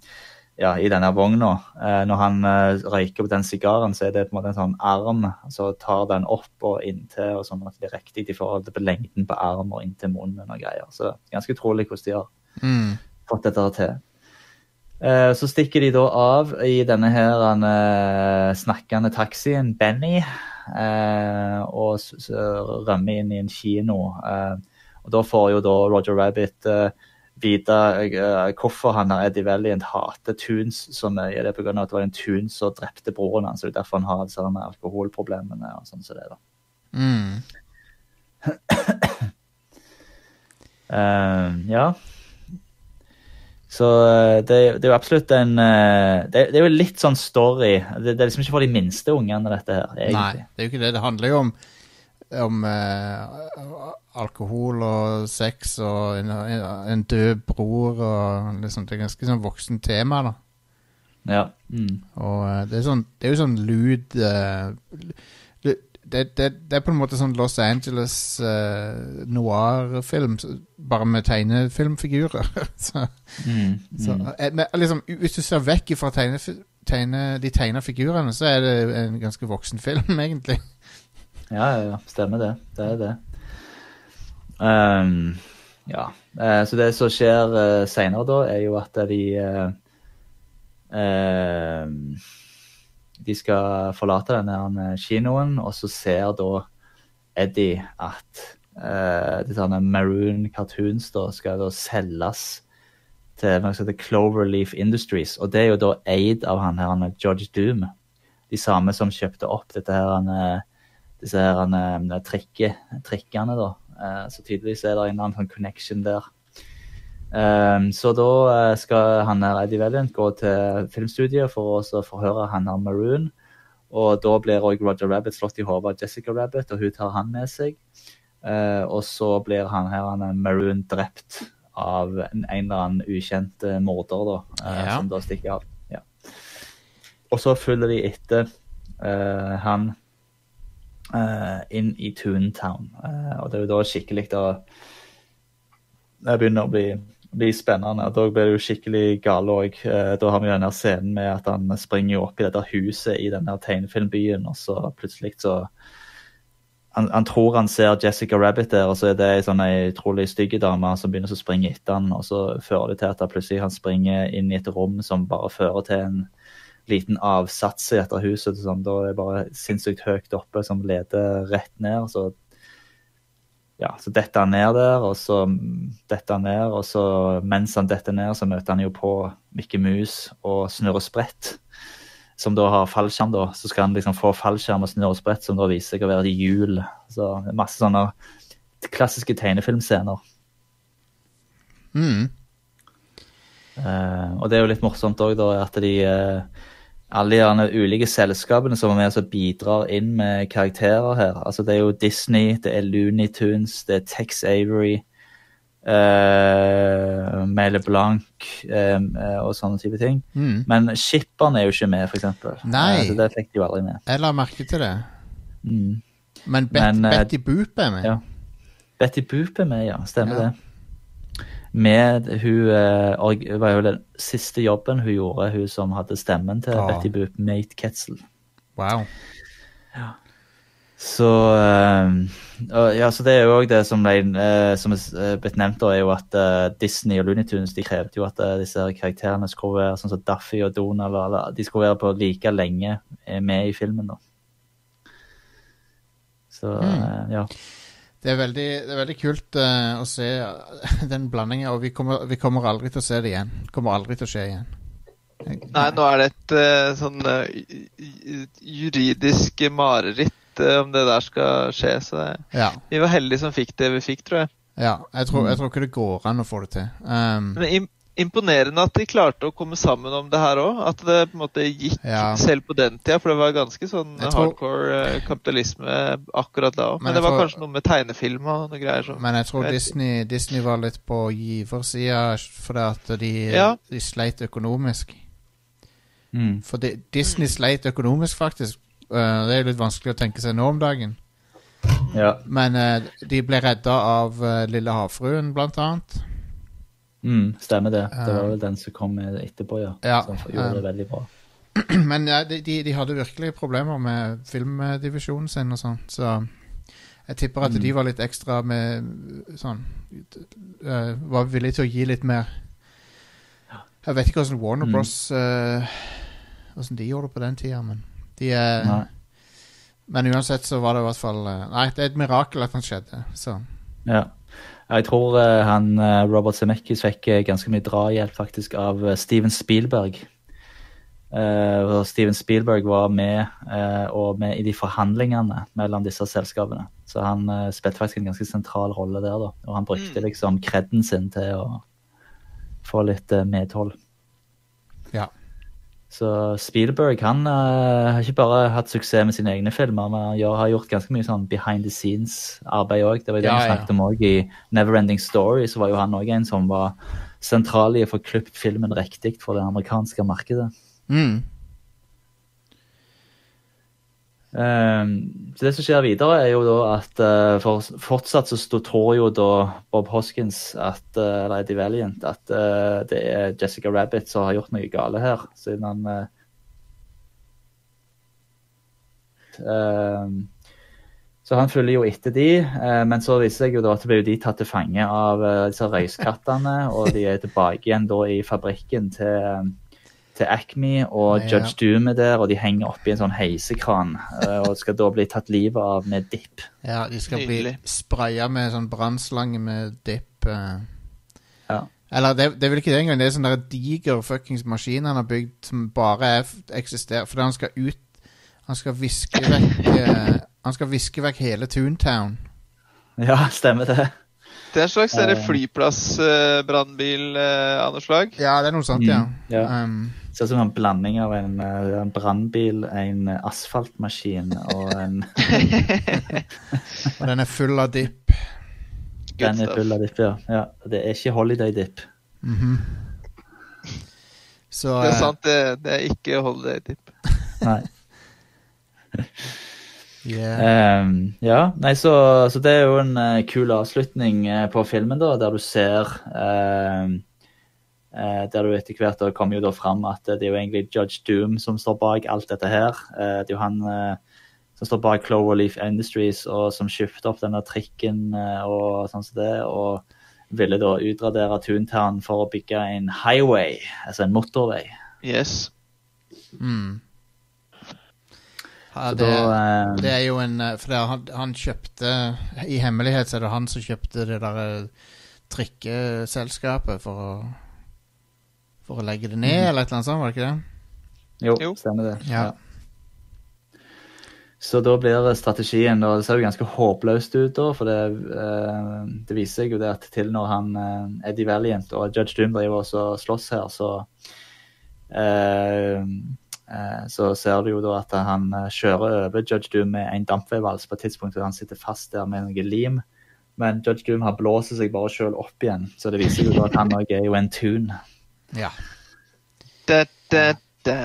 Speaker 1: ja, i denne vogna. Uh, når han uh, røyker på den sigaren, så er det på en måte en sånn arm. Så tar den opp og inntil, og sånn at det er riktig i forhold til lengden på arm og inntil munnen og greier. Så ganske utrolig hvordan de har
Speaker 2: Mm.
Speaker 1: fått dette til. Så stikker de da av i denne her han, eh, snakkende taxien, Benny, og s- s- rømmer inn i en kino. Eh, og da får jo da Roger Rabbit eh, vite eh, hvorfor han der Eddie Valiant hater Tunes så mye. Det er pga. at det var en Tune som drepte broren hans, og det er derfor han har disse her alkoholproblemene og sånn som det. da.
Speaker 2: Mm.
Speaker 1: Eh, ja. Så eh, det, det er jo absolutt en eh, det, det er jo litt sånn story. Det, det er liksom ikke for de minste ungene, dette her.
Speaker 2: Nei, det er jo ikke det. Det handler jo om, om uh, alkohol og sex og en, en død bror og liksom, Det er ganske sånn voksen tema, da.
Speaker 1: Ja. Mm.
Speaker 2: Og det er, sånn, det er jo sånn lud lu- det, det, det er på en måte sånn Los Angeles uh, noir-film, bare med tegnefilmfigurer. så,
Speaker 1: Mm. Mm.
Speaker 2: så men, liksom, hvis du ser vekk fra tegne, tegne, de tegna figurene, så er det en ganske voksen film, egentlig.
Speaker 1: Ja, ja, stemmer det. Det er det. Um, ja. Uh, så det som skjer uh, seinere da, er jo at de uh, ehm, De skal forlate denne kinoen, og så ser da Eddie at uh, sånne maroon cartoons da skal da selges til noe som heter Cloverleaf Industries. Og det er jo da eid av han her, er Judge Doom. De samme som kjøpte opp dette her han, eh, disse her han, trikke, trikkene, da. Uh, så tydeligvis er det en annen sånn connection der. Um, så da eh, skal han her Eddie Valiant gå til filmstudiet for å forhøre han her Maroon. Og da blir òg Roger Rabbit slått i hodet av Jessica Rabbit, og hun tar han med seg. Uh, og så blir han her han Maroon drept av en, en eller annen ukjent eh, morder, da. uh,
Speaker 2: Ja.
Speaker 1: Som da stikker av. Ja. Og så følger de etter uh, han inn i Toontown. Og det er jo da skikkelig da Det begynner å bli, bli spennende. Da blir det jo skikkelig gale òg. Da har vi denne scenen med at han springer opp i dette huset i denne tegnefilmbyen, og så plutselig så han, han tror han ser Jessica Rabbit der, og så er det ei sånn utrolig stygg dame som begynner å springe etter han, og så fører det til at han plutselig han springer inn i et rom som bare fører til en liten avsats i dette huset. Sånn, da er det bare sinnssykt høyt oppe som leder rett ned. Så, ja, så detter han ned der, og så detter han ned, og så mens han detter ned, så møter han jo på Mikke Mus og Snurre Sprett som da har fallskjerm, da, så skal han liksom få fallskjerm og snurresprett, som da viser seg å være et hjul. Så masse sånne klassiske tegnefilmscener.
Speaker 2: Mm.
Speaker 1: Uh, og det er jo litt morsomt òg, da, at de eh, alle de ulike selskapene som er med og bidrar inn med karakterer her. Altså Det er jo Disney, det er Looney Tunes, det er Tex Avery, uh, Mele Blanc eh, eh, og sånne type ting.
Speaker 2: Mm.
Speaker 1: Men skipperen er jo ikke med, eksempel.
Speaker 2: Nei.
Speaker 1: Uh, så det fikk de jo aldri med.
Speaker 2: Jeg la merke til det.
Speaker 1: Mm.
Speaker 2: Men, Bet
Speaker 1: Men, uh,
Speaker 2: Betty Boop er med.
Speaker 1: Ja. Betty Boop er med, ja. Stemmer
Speaker 2: Ja.
Speaker 1: det. Med hun eh, var jo den siste jobben hun gjorde, hun som hadde stemmen til
Speaker 2: Ah.
Speaker 1: Betty Boop, Nate Ketzel.
Speaker 2: Wow.
Speaker 1: Så uh, Ja, så det er jo òg det som ble uh, som er blitt nevnt, da, er jo at uh, Disney og Looney Tunes de krevde jo at disse karakterene skulle være sånn som Daffy og Donald, eller, de skulle være på like lenge med i filmen, da. Så mm. ja.
Speaker 2: Det er veldig, det er veldig kult uh, å se den blandingen, og vi kommer, vi kommer aldri til å se det igjen. Det kommer aldri til å skje igjen.
Speaker 3: Nei, nå er det et uh, sånn uh, juridisk mareritt eh, om det der skal skje. Så
Speaker 2: Ja.
Speaker 3: vi var heldige som fikk det vi fikk, tror jeg.
Speaker 2: Ja, jeg tror,
Speaker 1: Mm.
Speaker 2: jeg tror ikke det går an å få det til. Um,
Speaker 3: Men im imponerende at de klarte å komme sammen om det her òg. At det på en måte gikk
Speaker 2: Ja.
Speaker 3: selv på den tida. For det var ganske sånn
Speaker 2: tror-
Speaker 3: hardcore eh, kapitalisme akkurat da òg.
Speaker 2: Men
Speaker 3: Men, det var
Speaker 2: tror-
Speaker 3: kanskje noe med tegnefilm og noe greier som
Speaker 2: men jeg tror Disney, Disney var litt på giversida fordi at de,
Speaker 3: Ja.
Speaker 2: de sleit økonomisk.
Speaker 1: Mm.
Speaker 2: For de, Disney sleit økonomisk, faktisk. Uh, det er litt vanskelig å tenke seg nå om dagen.
Speaker 1: ja.
Speaker 2: Men uh, de ble redda av uh, Lille havfruen, blant annet.
Speaker 1: Mm, stemmer det. Det var
Speaker 2: Um,
Speaker 1: vel den som kom etterpå, ja.
Speaker 2: ja,
Speaker 1: Som gjorde det
Speaker 2: um,
Speaker 1: veldig bra.
Speaker 2: Men ja, de, de, de hadde virkelig problemer med filmdivisjonen sin og sånn, så jeg tipper at
Speaker 1: Mm.
Speaker 2: de var litt ekstra med sånn uh, Var villige til å gi litt mer. Jeg vet ikke hvordan Warner
Speaker 1: Mm.
Speaker 2: Bros. Uh, Hvordan de gjorde det på den tida, men de uh,
Speaker 1: Nei.
Speaker 2: Men uansett så var det i hvert fall uh, Nei, det er et mirakel at han skjedde, så
Speaker 1: Ja. Jeg tror eh, han eh, Robert Zemeckis fikk eh, ganske mye drahjelp faktisk av Steven Spielberg. Uh, Steven Spielberg var med, uh, og med i de forhandlingene mellom disse selskapene. Så han uh, spilte faktisk en ganske sentral rolle der, da. Og han brukte
Speaker 3: Mm.
Speaker 1: liksom kreden sin til å få litt medhold.
Speaker 2: Ja.
Speaker 1: Så Spielberg han uh, har ikke bare hatt suksess med sine egne filmer, men han har gjort ganske mye sånn behind the scenes-arbeid òg. Det var det
Speaker 2: Ja,
Speaker 1: vi
Speaker 2: ja.
Speaker 1: snakket om òg i Neverending Story. Så var jo han òg en som var sentral i å få klippet filmen riktig for det amerikanske markedet.
Speaker 2: mm.
Speaker 1: Så det som skjer videre, er jo da at eh, for, fortsatt så tror jo da Bob Hoskins, at, eh, eller Eddie Valiant, at eh, det er Jessica Rabbit som har gjort noe gale her. Siden han eh, ehm, Så han følger jo etter de, men så viser det seg jo da at blir de tatt til fange av disse røyskattene, og de er tilbake igjen da i fabrikken til til Acme, og
Speaker 2: Ja.
Speaker 1: Judge Doom er der, og de henger oppi en sånn heisekran eh, og skal da bli tatt livet av med dipp.
Speaker 2: Ja, de skal
Speaker 3: Nydelig.
Speaker 2: bli spraya med sånn brannslange med dipp. eh.
Speaker 1: Ja.
Speaker 2: Eller det, det er vel ikke det engang. Det er sånn diger fuckings maskin han har bygd som bare er, eksisterer fordi han skal ut Han skal viske vekk eh, Han skal viske vekk hele Toontown.
Speaker 1: Ja, stemmer det.
Speaker 3: Det er en slags uh,
Speaker 1: Eh.
Speaker 3: flyplassbrannbil uh, av noe slag.
Speaker 2: Ja, det er noe sånt, ja.
Speaker 1: Mm, ja.
Speaker 2: Um,
Speaker 1: Ser ut som en blanding av en, eh, en brannbil, en eh, asfaltmaskin og en
Speaker 2: og den er full av dipp.
Speaker 1: Den er full av dipp, ja. ja. Det er ikke holiday dip.
Speaker 2: -hmm. Så
Speaker 3: Det er
Speaker 2: eh,
Speaker 3: sant, det, det er ikke holiday dip.
Speaker 1: Nei.
Speaker 2: yeah.
Speaker 1: Ehm, ja, nei, så, så det er jo en uh, kul avslutning uh, på filmen, da, der du ser uh, eh, Der du etter hvert da kommer jo da fram at det er jo egentlig Judge Doom som står bak alt dette her. Eh, det er jo han som står bak Cloverleaf Industries, og som skifter opp denne trikken og sånn som det, og ville da utradere Toontown for å bygge en highway, altså en motorvei.
Speaker 3: Yes.
Speaker 2: mm. Ja,
Speaker 1: Så
Speaker 2: det,
Speaker 1: da eh,
Speaker 2: det er jo en eh, For det er han, han kjøpte I hemmelighet så er det han som kjøpte det der eh, trikkeselskapet for å For å legge det ned,
Speaker 1: mm.
Speaker 2: eller et eller annet sånt, var det ikke det?
Speaker 1: Jo,
Speaker 3: Jo.
Speaker 1: stemmer det.
Speaker 2: Ja.
Speaker 1: Så da blir strategien og Det ser jo ganske håpløst ut, da, for det, det viser seg jo det at til når han Eddie Valiant og Judge Doom driver og slåss her, så eh, Så ser du jo da at han eh, kjører over Judge Doom med en dampveivals på et tidspunkt hvor han sitter fast der med noe lim. Men Judge Doom har blåser seg bare sjøl opp igjen, så det viser jo da at han òg er jo en tune.
Speaker 2: Ja.
Speaker 3: Da, da, da.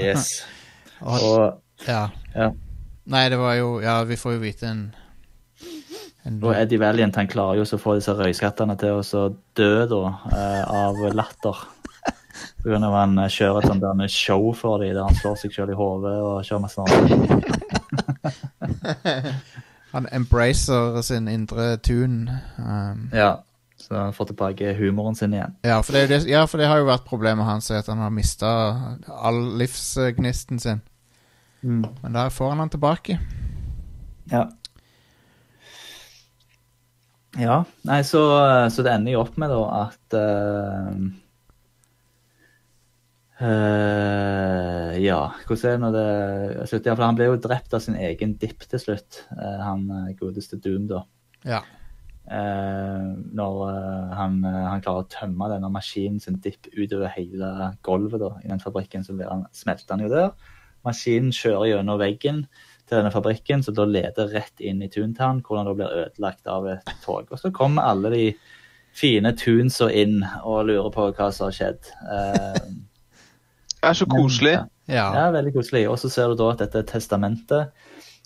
Speaker 1: Yes.
Speaker 2: Og,
Speaker 1: Og,
Speaker 2: ja.
Speaker 1: ja.
Speaker 2: Nei, det var jo Ja, vi får jo vite en, en
Speaker 1: Og Eddie Valiant han klarer jo så å få disse røyskattene til å så dø da, eh, av latter. Grunn av han eh, kjører et sånt show for dem, der han slår seg selv i hodet og kjører masse annet.
Speaker 2: Han embracer sin indre tune. Um,
Speaker 1: Ja, så han får tilbake humoren sin igjen.
Speaker 2: ja, for det, det, ja, for det har jo vært problemet hans, at han har mista all livsgnisten sin. Men der får han han tilbake.
Speaker 1: Ja. Ja, nei, så, så det ender jo opp med da at eh, eh, Ja, hvordan er det når det slutter? Ja, for han ble jo drept av sin egen dipp til slutt, uh, han eh, godeste Doom, da.
Speaker 2: Ja.
Speaker 1: Uh, når han, han klarer å tømme denne maskinen sin dipp utover hele gulvet da, i den fabrikken, så han, smelter han jo der. Maskinen kjører gjennom veggen til denne fabrikken, så da leder rett inn i Toontown, hvor han da blir ødelagt av et tog. Og så kommer alle de fine Toonsa inn og lurer på hva som har skjedd. Eh,
Speaker 3: Det er så koselig.
Speaker 2: Ja.
Speaker 1: ja, veldig koselig. Og så ser du da at dette testamentet,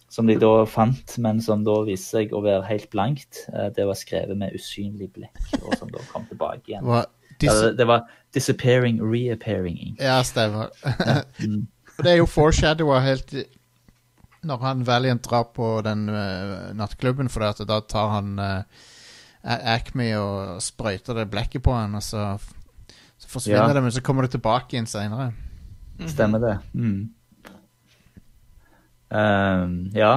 Speaker 1: som de da fant, men som da viser seg å være helt blankt, eh, det var skrevet med usynlig blekk, og som da kom tilbake igjen.
Speaker 2: Hva-
Speaker 1: Ja,
Speaker 2: dis
Speaker 1: det, det var disappearing, reappearing ink.
Speaker 2: ja, stemmer.
Speaker 1: Mm.
Speaker 2: Og det er jo foreshadowa helt Når han Valiant drar på den uh, nattklubben, for det da tar han uh, Acme og sprøyter det blekket på han, og så, så forsvinner
Speaker 1: Ja.
Speaker 2: det, men så kommer det tilbake igjen seinere.
Speaker 1: Stemmer det. Mm. Ehm, ja.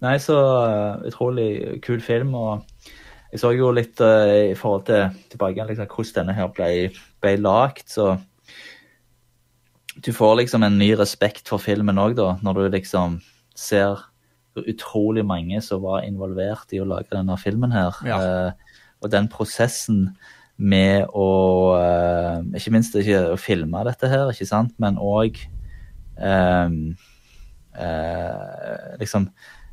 Speaker 1: Nei, så uh, utrolig kul film, og jeg så jo litt uh, i forhold til tilbake liksom, hvordan denne her ble, ble lagt, så du får liksom en ny respekt for filmen òg, da, når du liksom ser utrolig mange som var involvert i å lage denne filmen her.
Speaker 2: Ja.
Speaker 1: Eh, og den prosessen med å eh, Ikke minst ikke å filme dette her, ikke sant, men òg liksom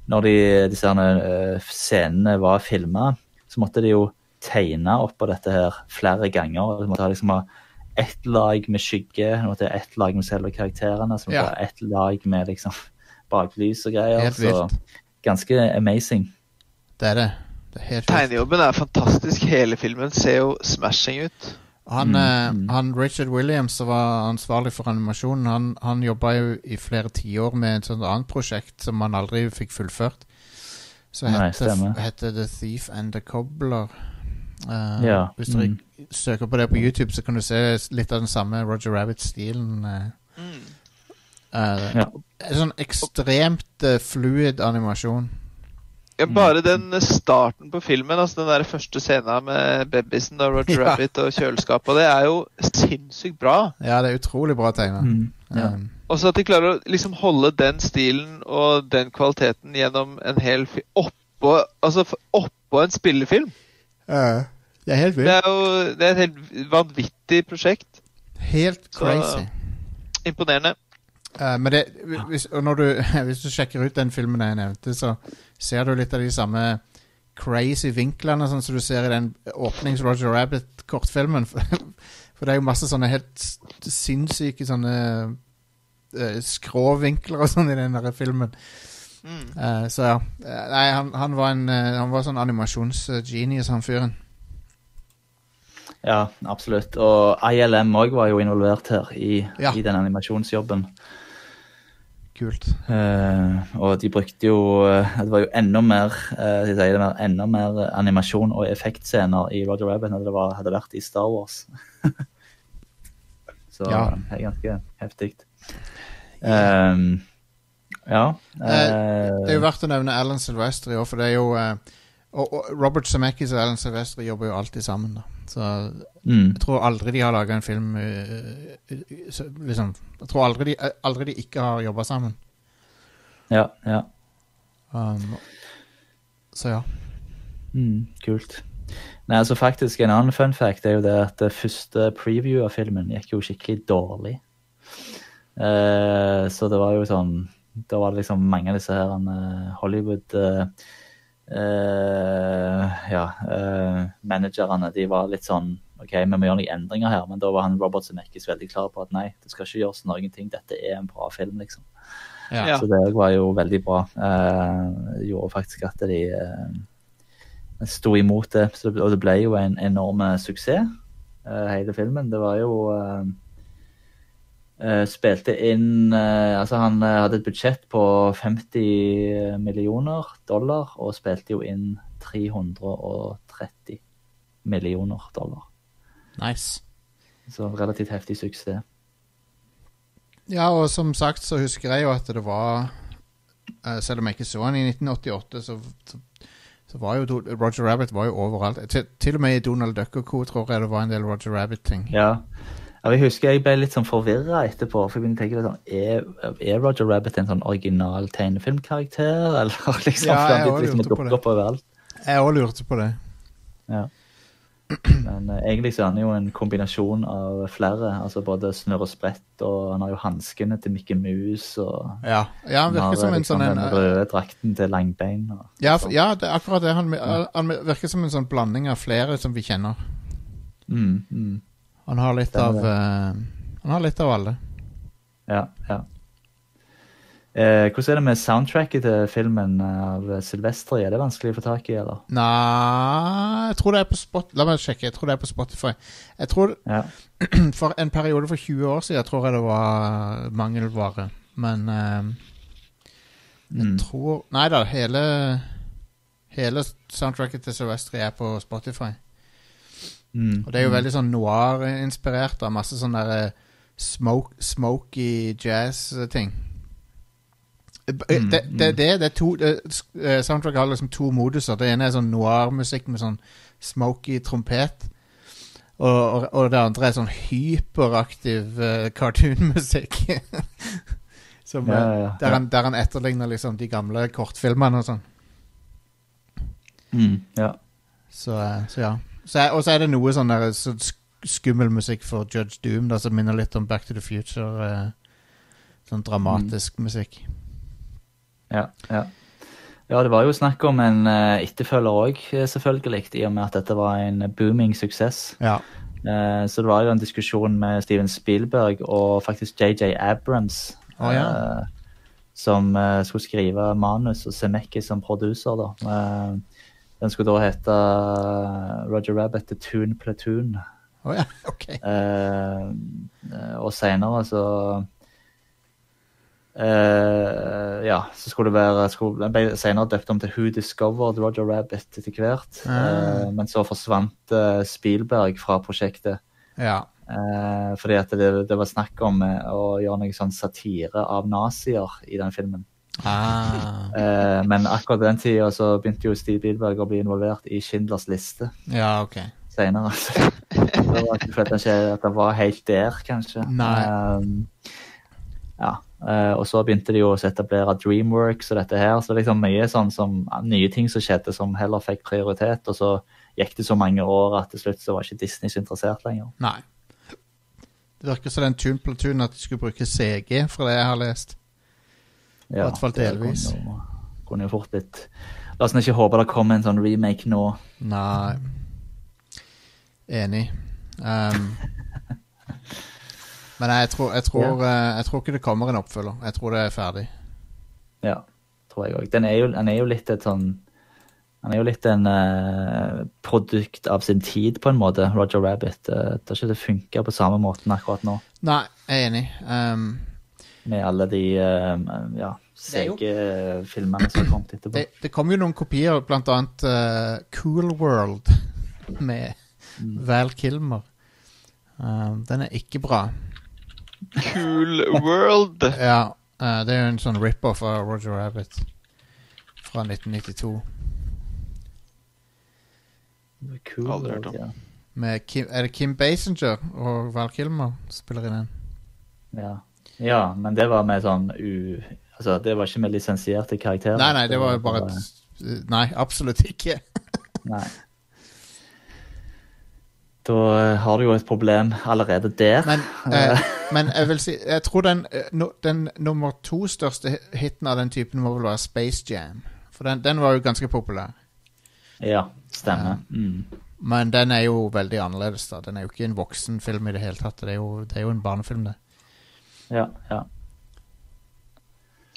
Speaker 1: Når de, disse her, eh, scenene var filma, så måtte de jo tegne oppå dette her flere ganger. De måtte liksom ha ett lag med skygge, de måtte ha ett lag med selve karakterene, så måtte
Speaker 2: Ja.
Speaker 1: ha ett lag med liksom baklys og greier.
Speaker 2: Helt
Speaker 1: så ganske amazing.
Speaker 2: Det er det.
Speaker 3: Tegnejobben er fantastisk. Hele filmen ser jo smashing ut.
Speaker 2: Han,
Speaker 1: Mm,
Speaker 2: eh,
Speaker 1: mm.
Speaker 2: han Richard Williams, som var ansvarlig for animasjonen, han, han jobba jo i flere tiår med et sånt annet prosjekt som han aldri fikk fullført. Så heter. The Thief and the Cobbler. Uh,
Speaker 1: Ja,
Speaker 2: Hvis du
Speaker 1: mm.
Speaker 2: søker på det på YouTube, så kan du se litt av den samme Roger Rabbit-stilen. Uh, mm.
Speaker 1: uh, Ja.
Speaker 2: En sånn ekstremt fluid animasjon.
Speaker 3: Ja, bare den starten på filmen, altså den der første scenen med babysen og Roger
Speaker 2: Ja.
Speaker 3: Rabbit og kjøleskapet, det er jo sinnssykt bra.
Speaker 2: Ja, det er utrolig bra tegna.
Speaker 1: Mm, ja.
Speaker 2: Um,
Speaker 3: Og så at de klarer å liksom holde den stilen og den kvaliteten gjennom en hel film oppå, altså, oppå en spillefilm.
Speaker 2: Uh, det er helt
Speaker 3: Det er jo det er et helt vanvittig prosjekt.
Speaker 2: Helt
Speaker 3: Så-
Speaker 2: crazy.
Speaker 3: Imponerende.
Speaker 2: Eh, men det, hvis, du, hvis du sjekker ut den filmen jeg nevnte, så ser du litt av de samme crazy vinklene sånn som du ser i den åpnings-Roger Rabbit-kortfilmen. For, for det er jo masse sånne helt sinnssyke sånne uh, skråvinkler og sånn i den der filmen.
Speaker 3: Mm.
Speaker 2: Uh, så ja. Nei, han, han var en Han var sånn animasjonsgenius, han fyren.
Speaker 1: Ja, absolutt. Og ILM òg var jo involvert her i,
Speaker 2: Ja.
Speaker 1: i den animasjonsjobben.
Speaker 2: Kult.
Speaker 1: Uh, og de brukte jo eh, Det var jo enda mer uh, det mer, enda mer animasjon og effektscener i Roger Rabbit enn det var, hadde vært i Star Wars. Så
Speaker 2: Ja.
Speaker 1: det er ganske heftig. Um, ja.
Speaker 2: Uh, Det er jo verdt å nevne Alan Silvestri òg, for det er jo og, og Robert Zemeckis og Alan Silvestri jobber jo alltid sammen, da. Så
Speaker 1: mm,
Speaker 2: jeg tror aldri de har laga en film eh, eh, så, liksom, Jeg tror aldri de, eh, aldri de ikke har jobba sammen.
Speaker 1: ja, ja.
Speaker 2: Um, så ja.
Speaker 1: Mm, kult. Nei, altså faktisk En annen fun fact er jo det at det første preview av filmen gikk jo skikkelig dårlig. Uh, så det var jo sånn Da var det liksom mange av disse her Hollywood eh, Ja, eh, managerne, de var litt sånn OK, vi må gjøre noen endringer her, men da var han Robert Zemeckis veldig klar på at nei, det skal ikke gjøres noen ting, dette er en bra film, liksom.
Speaker 2: ja.
Speaker 1: Så det var jo veldig bra. Eh, gjorde faktisk at de eh, sto imot det. Så. Og det ble jo en enorm suksess, eh, hele filmen. Det var jo eh, eh, Spilte inn eh, Altså, han eh, hadde et budsjett på 50 millioner dollar, og spilte jo inn 330 millioner dollar.
Speaker 2: Nice.
Speaker 1: Så relativt heftig suksess.
Speaker 2: Ja, og som sagt så husker jeg jo at det var eh, Selv om jeg ikke så han i 1988, så, så, så var jo Roger Rabbit var jo overalt. Til, til og med i Donald Duck og co. tror jeg det var en del Roger Rabbit-ting.
Speaker 1: Ja. Ja, jeg husker jeg ble litt sånn forvirra etterpå. For jeg begynte å tenke sånn, er, er Roger Rabbit en sånn original tegnefilmkarakter? Eller liksom,
Speaker 2: Ja, jeg
Speaker 1: begynte liksom
Speaker 2: lurte på det. Jeg òg lurte på det.
Speaker 1: Ja. Men eh, egentlig så er han jo en kombinasjon av flere. altså Både Snørr og Sprett, og han har jo hanskene til Mikke Mus. og
Speaker 2: Ja, ja han
Speaker 1: han har
Speaker 2: som en
Speaker 1: liksom
Speaker 2: sånn en,
Speaker 1: den røde drakten til Langbein. Og,
Speaker 2: ja, for, ja, det er akkurat det. Han, han virker som en sånn blanding av flere som vi kjenner.
Speaker 1: mm, mm,
Speaker 2: Han har litt av eh, Han har litt av alle.
Speaker 1: ja, ja. Eh, hvordan er det med soundtracket til filmen av Silvestri? Er det vanskelig å få tak i, eller?
Speaker 2: Nei Jeg tror det er på spot La meg sjekke. Jeg tror det er på Spotify. Jeg tror
Speaker 1: Ja.
Speaker 2: For en periode for 20 år siden tror jeg det var mangelvare. Men eh, jeg
Speaker 1: Mm.
Speaker 2: tror Nei da, hele Hele soundtracket til Silvestri er på Spotify.
Speaker 1: Mm.
Speaker 2: Og det er jo veldig sånn noir-inspirert av masse sånn der eh, smoke, smoky jazz-ting. Det,
Speaker 1: Mm,
Speaker 2: det, det, det, det er to det, eh, har liksom to moduser. Det ene er sånn noir-musikk med sånn smoky trompet. Og, og, og det andre er sånn hyperaktiv uh, cartoon-musikk. Som,
Speaker 1: Ja,
Speaker 2: eh,
Speaker 1: ja, ja.
Speaker 2: Der, han, der han etterligner liksom de gamle kortfilmene og sånn.
Speaker 1: Mm, ja.
Speaker 2: Så, eh, så ja. Så og så er det noe sånn der så skummel musikk for Judge Doom, da, som minner litt om Back to the Future. eh, sånn dramatisk musikk.
Speaker 1: Ja, ja. ja, det var jo snakk om en uh, etterfølger òg, selvfølgelig, i og med at dette var en booming suksess.
Speaker 2: Ja.
Speaker 1: Uh, så det var jo en diskusjon med Steven Spielberg og faktisk JJ Abrams,
Speaker 2: oh, ja.
Speaker 1: uh, som eh, skulle skrive manus, og Semekki som producer. da. Eh, den skulle da hete eh, Roger Rabbit The Toon Platoon.
Speaker 2: Oh, ja, ok.
Speaker 1: Eh, eh, og senere så eh, Ja, så skulle det være skulle, Den ble senere døpt om til Who Discovered Roger Rabbit etter hvert.
Speaker 2: Mm.
Speaker 1: Eh, men så forsvant eh, Spielberg fra prosjektet.
Speaker 2: Ja.
Speaker 1: Eh, fordi at det, det var snakk om eh, å gjøre noe sånn satire av nazier i den filmen.
Speaker 2: Ah.
Speaker 1: Eh, men akkurat den tida så begynte jo Steve Bilberg å bli involvert i Schindlers liste
Speaker 2: Ja, ok.
Speaker 1: senere. Så det var ikke fordi han ikke at han var helt der, kanskje.
Speaker 2: Nei.
Speaker 1: Eh, ja. eh, og så begynte de jo å etablere Dreamworks og dette her, så det er liksom mye sånn som nye ting som skjedde som heller fikk prioritet, og så gikk det så mange år at til slutt så var ikke Disney så interessert lenger.
Speaker 2: Nei. Det virker som den Tune Platoon at de skulle bruke CG, fra det jeg har lest. I hvert fall
Speaker 1: det
Speaker 2: delvis.
Speaker 1: Kunne jo, kunne jo fort blitt La oss ikke håpe det kommer en sånn remake nå.
Speaker 2: Nei. Enig. Um, men jeg tror, jeg, tror, yeah. jeg tror ikke det kommer en oppfølger. Jeg tror det er ferdig.
Speaker 1: Ja, tror jeg òg. Den jo, er jo litt et sånn Han er jo litt en uh, produkt av sin tid, på en måte, Roger Rabbit. Uh, det har ikke det funka på samme måten akkurat nå,
Speaker 2: Nei, jeg er enig. Um,
Speaker 1: med alle de eh, ja,
Speaker 2: Det er jo-
Speaker 1: sege filmene som har kommet etterpå.
Speaker 2: det, det kom jo noen kopier, blant annet eh, Cool World med Val Kilmer. Uh, den er ikke bra.
Speaker 3: Cool World.
Speaker 2: Ja, Uh, det er jo en sånn rip-off av Roger Rabbit fra 1992.
Speaker 1: Cool,
Speaker 3: Aldri hørt om.
Speaker 1: ja.
Speaker 2: Med Kim, er det Kim Basinger og Val Kilmer spiller i den?
Speaker 1: Ja. Ja, men det var med sånn u... Altså, det var ikke med lisensierte karakterer.
Speaker 2: Nei, nei, det var jo bare et Nei, absolutt ikke.
Speaker 1: Nei. Da eh, har du jo et problem allerede der.
Speaker 2: Men, eh, men jeg vil si Jeg tror den, eh, den nummer to største hi- hiten av den typen må vel være Space Jam. For den, den var jo ganske populær.
Speaker 1: Ja, stemmer. Mm.
Speaker 2: Men den er jo veldig annerledes. da Den er jo ikke en voksenfilm i det hele tatt. Det er jo, det er jo en barnefilm, det.
Speaker 1: Ja, ja.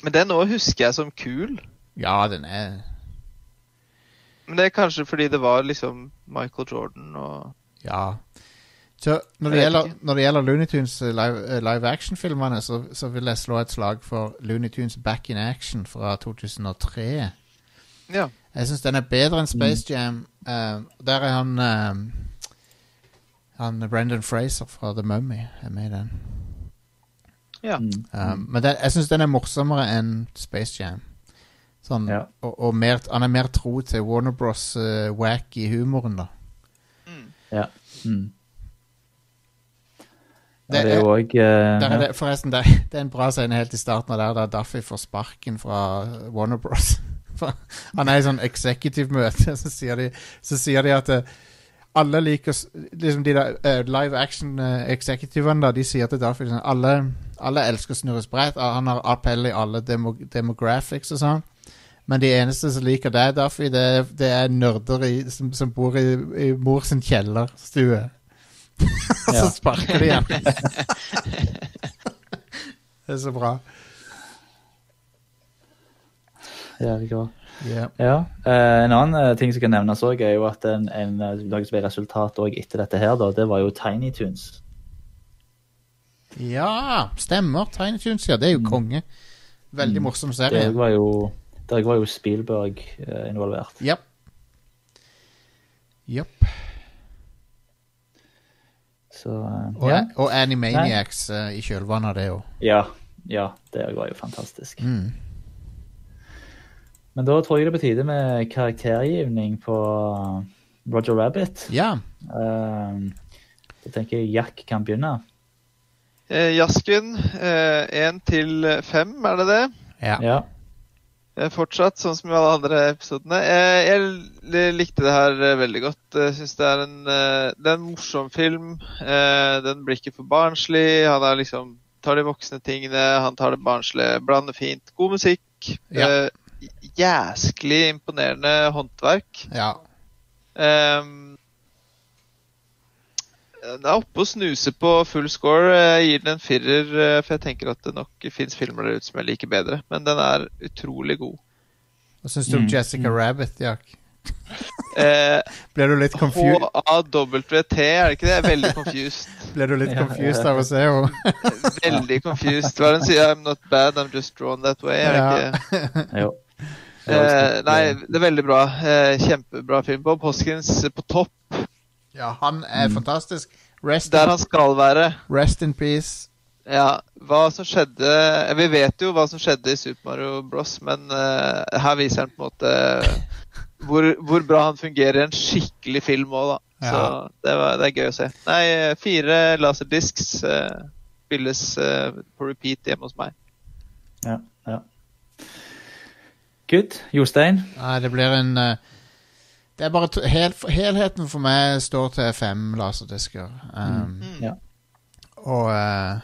Speaker 3: Men den òg husker jeg som kul.
Speaker 2: Ja, den er
Speaker 3: Men det er kanskje fordi det var liksom Michael Jordan og
Speaker 2: Ja. Så når det, gjelder, når det gjelder Looney Tunes eh, live, eh, live action-filmene, så, så vil jeg slå et slag for Looney Tunes Back in Action fra 2003.
Speaker 3: Ja.
Speaker 2: Jeg syns den er bedre enn Space Jam. Uh, der er han uh, Han Brendan Fraser fra The Mummy er med i den.
Speaker 3: Ja.
Speaker 1: Mm.
Speaker 2: Um, men den, jeg syns den er morsommere enn Space Jam. Sånn,
Speaker 1: Ja.
Speaker 2: og, og mer, han er mer tro til Warner Bros. Uh, wacky humoren, da.
Speaker 1: ja. Mm.
Speaker 2: Det
Speaker 1: ja, det er jo òg
Speaker 2: uh, er forresten, det, det er en bra scene helt i starten av der da Duffy får sparken fra Warner Bros. Han er i sånn executive-møte, så, sier de- så sier de at eh, alle liker liksom De der uh, live action-eksekutivene da, de sier til Duffy sånn, alle, alle elsker Snurre Sprett. Han har appell i alle demo, demographics og sånn. Men de eneste som liker deg, Daffy, det, er- det er nerder i, som, som bor i, i mor sin kjellerstue. Og så sparker de igjen. det er så bra.
Speaker 1: Jævlig bra.
Speaker 2: Ja.
Speaker 1: Ja. eh, en annen eh, ting som kan nevnes òg, er jo at en, en eh, lag som ble resultat òg etter dette her, da, det var jo Tiny Tunes.
Speaker 2: Ja, stemmer. Tiny Toons, ja. Det er jo konge. Veldig morsom serie.
Speaker 1: Der var jo, der var jo Spielberg involvert.
Speaker 2: Japp. Yep.
Speaker 1: Så
Speaker 2: Og,
Speaker 1: ja.
Speaker 2: og Animaniacs eh, i kjølvannet av det òg.
Speaker 1: ja. Ja, det var jo fantastisk.
Speaker 2: Mm.
Speaker 1: Men da tror jeg det er på tide med karaktergivning på Roger Rabbit.
Speaker 2: Ja.
Speaker 1: Uh, da tenker jeg Jack kan begynne.
Speaker 3: Eh, Jasken, én til fem, er det det?
Speaker 2: Ja.
Speaker 1: Ja.
Speaker 3: Eh, Fortsatt, sånn som i alle andre episodene. Eh, Jeg likte det her eh, veldig godt. Jeg syns det er en, eh, det er en morsom film. Eh, Den blir ikke for barnslig. Han er liksom, tar de voksne tingene, han tar det barnslige. Blander fint. God musikk.
Speaker 2: Ja.
Speaker 3: Jæsklig imponerende håndverk.
Speaker 2: ja.
Speaker 3: Um, den er oppe og snuse på full score. Jeg gir den en firer, eh, for jeg tenker at det nok fins filmer der ute som jeg liker bedre. Men den er utrolig god.
Speaker 2: Hva syns du om
Speaker 1: Mm,
Speaker 2: Jessica Rabbit, Jack?
Speaker 3: Eh,
Speaker 2: Ble du litt confused,
Speaker 3: H-A-W-T, er det ikke det? Jeg er veldig confused.
Speaker 2: Ble du litt confused av å se henne?
Speaker 3: Veldig confused. Hva er det hun sier? I'm not bad, I'm just drawn that way. Er det ikke?
Speaker 1: Det
Speaker 3: Eh, nei, det er veldig bra. Eh, kjempebra film. Bob Hoskins på topp.
Speaker 2: Ja, han er fantastisk. Rest,
Speaker 3: Der han skal være.
Speaker 2: rest in peace.
Speaker 3: Ja, hva som skjedde eh, Vi vet jo hva som skjedde i Super Mario Bros, men uh, her viser han på en måte hvor, hvor bra han fungerer i en skikkelig film òg, da. Så det, var, det er gøy å se. Nei, fire laserdisks uh, spilles uh, på repeat hjemme hos meg.
Speaker 1: Ja, ja. Good. Jostein?
Speaker 2: Nei, det blir en eh, Det er bare to, hel, Helheten for meg står til fem laserdisker. Um,
Speaker 1: Ja.
Speaker 2: Og uh,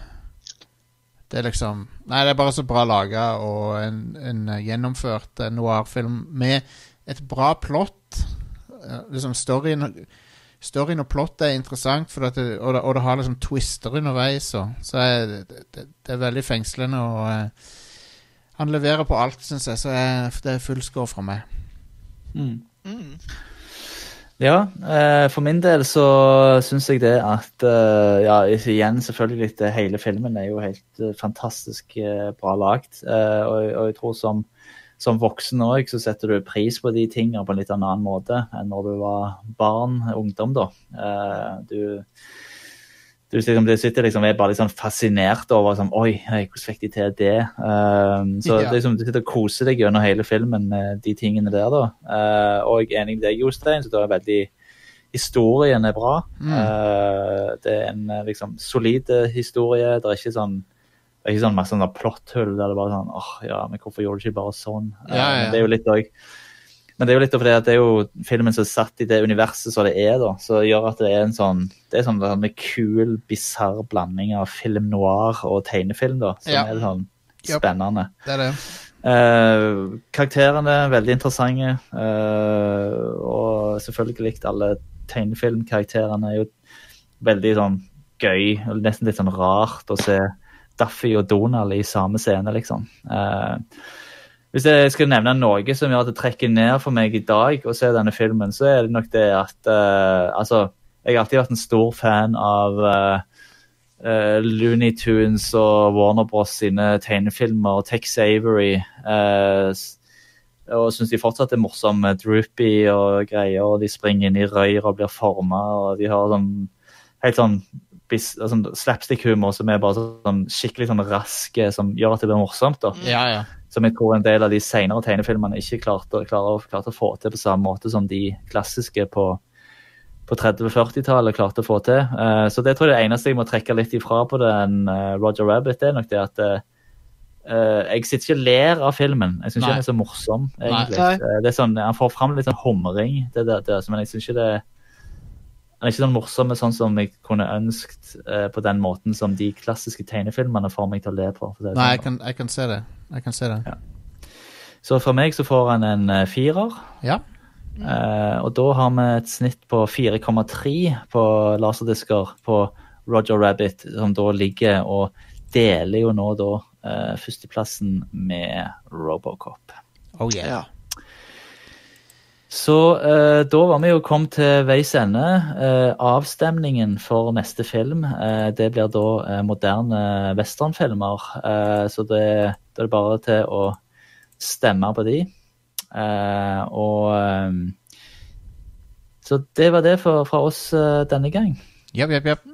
Speaker 2: det er liksom Nei, det er bare så bra laga og en, en eh, gjennomført noirfilm noir-film med et bra plott. Eh, liksom storyen Storyen og plottet er interessant, for at det, og, det, og det har liksom twister underveis. Og, så er det, det, det er veldig fengslende. Og eh, han leverer på alt, syns jeg, så jeg, det er full score fra meg.
Speaker 1: Ja, eh, for min del så syns jeg det at eh, Ja, igjen, selvfølgelig, det, hele filmen er jo helt eh, fantastisk eh, bra lagd. Eh, og, og jeg tror som, som voksen òg så setter du pris på de tingene på en litt annen måte enn når du var barn, ungdom, da. Eh, du du liksom, du sitter liksom, er bare litt sånn fascinert over sånn, Oi, hvordan fikk de til det? Um, så
Speaker 2: Ja.
Speaker 1: liksom, du sitter og koser deg gjennom hele filmen med de tingene der. da. Uh, og jeg er enig med deg, Jostein. så det er veldig Historien er bra.
Speaker 2: Mm.
Speaker 1: Uh, det er en uh, liksom solid uh, historie. Det er ikke sånn det er ikke sånn masse sånn plotthull der det bare er sånn åh, ja, men hvorfor gjorde du ikke bare sånn?
Speaker 2: Ja, ja.
Speaker 1: Men det er jo litt også, men det er jo litt fordi at det er jo filmen som er satt i det universet som det er, da, så gjør at det er en sånn det er sånn en kul, bisarr blanding av film noir og tegnefilm, da, som
Speaker 2: Ja.
Speaker 1: er sånn
Speaker 2: Yep.
Speaker 1: spennende.
Speaker 2: Det er det.
Speaker 1: Uh, karakterene er veldig interessante, Uh, og selvfølgelig alle tegnefilmkarakterene er jo veldig sånn gøy, nesten litt sånn rart å se Daffy og Donald i samme scene, liksom. Eh, hvis jeg skal nevne noe som gjør at det trekker ned for meg i dag å se denne filmen, så er det nok det at uh, Altså, jeg har alltid vært en stor fan av uh, Looney Tunes og Warner Bros sine tegnefilmer og Tex Avery. Uh, og syns de fortsatt er morsomme. Droopy og greier, og de springer inn i røyr og blir forma, og de har sånn helt sånn sånn slapstick-humor som er bare sånn skikkelig sånn raske, som gjør at det blir morsomt. da
Speaker 2: Ja, ja.
Speaker 1: Som jeg tror en del av de senere tegnefilmene ikke klarte, klarte, klarte å få til på samme måte som de klassiske på, på 30-40-tallet klarte å få til. Uh, så det tror jeg det eneste jeg må trekke litt ifra på den uh, Roger Rabbit, det er nok det at uh, jeg sitter ikke og ler av filmen. Jeg syns ikke den er så morsom, egentlig.
Speaker 3: Nei.
Speaker 1: Eh, det er sånn, Han får fram litt sånn humring, det der, det, men jeg syns ikke det den er ikke sånn morsom sånn som jeg kunne ønsket eh, på den måten som de klassiske tegnefilmene får meg til å le på. for det
Speaker 2: Nei,
Speaker 1: sånn,
Speaker 2: jeg kan, jeg kan se det. Jeg kan se det.
Speaker 1: Så for meg så får han en uh, firer.
Speaker 2: Ja.
Speaker 1: Eh, og da har vi et snitt på 4,3 på laserdisker på Roger Rabbit, som da ligger og deler jo nå da uh, førsteplassen med Robocop.
Speaker 2: Oh yeah.
Speaker 3: Ja.
Speaker 1: Så eh, da var vi jo kommet til veis ende. Eh, avstemningen for neste film, eh, det blir da eh, moderne westernfilmer. Eh, så det, da er det bare til å stemme på de. Eh, og Så det var det for, fra oss denne gang.
Speaker 2: Yep, yep, yep.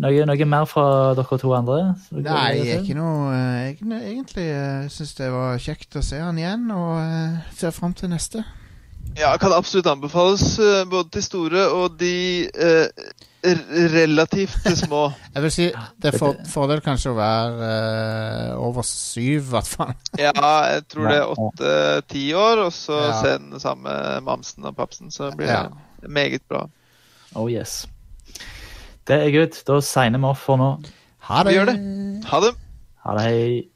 Speaker 1: Noe, noe mer fra dere to andre? Dere
Speaker 2: Nei,
Speaker 1: jeg
Speaker 2: ikke noe jeg, egentlig- syns det var kjekt å se han igjen, og ser fram til neste.
Speaker 3: Ja, kan absolutt anbefales eh, både til store og de eh, relativt små.
Speaker 2: Jeg vil si det er for, fordel kanskje å være eh, over syv, i hvert fall.
Speaker 3: Ja, jeg tror det er åtte-ti år, og så
Speaker 2: Ja.
Speaker 3: se den samme mamsen og papsen, så blir
Speaker 2: Ja.
Speaker 3: det meget bra.
Speaker 1: Oh yes. Det er good. Da signer vi off for nå.
Speaker 2: Ha
Speaker 3: Vi gjør det. Ha det.
Speaker 1: Ha det, hei.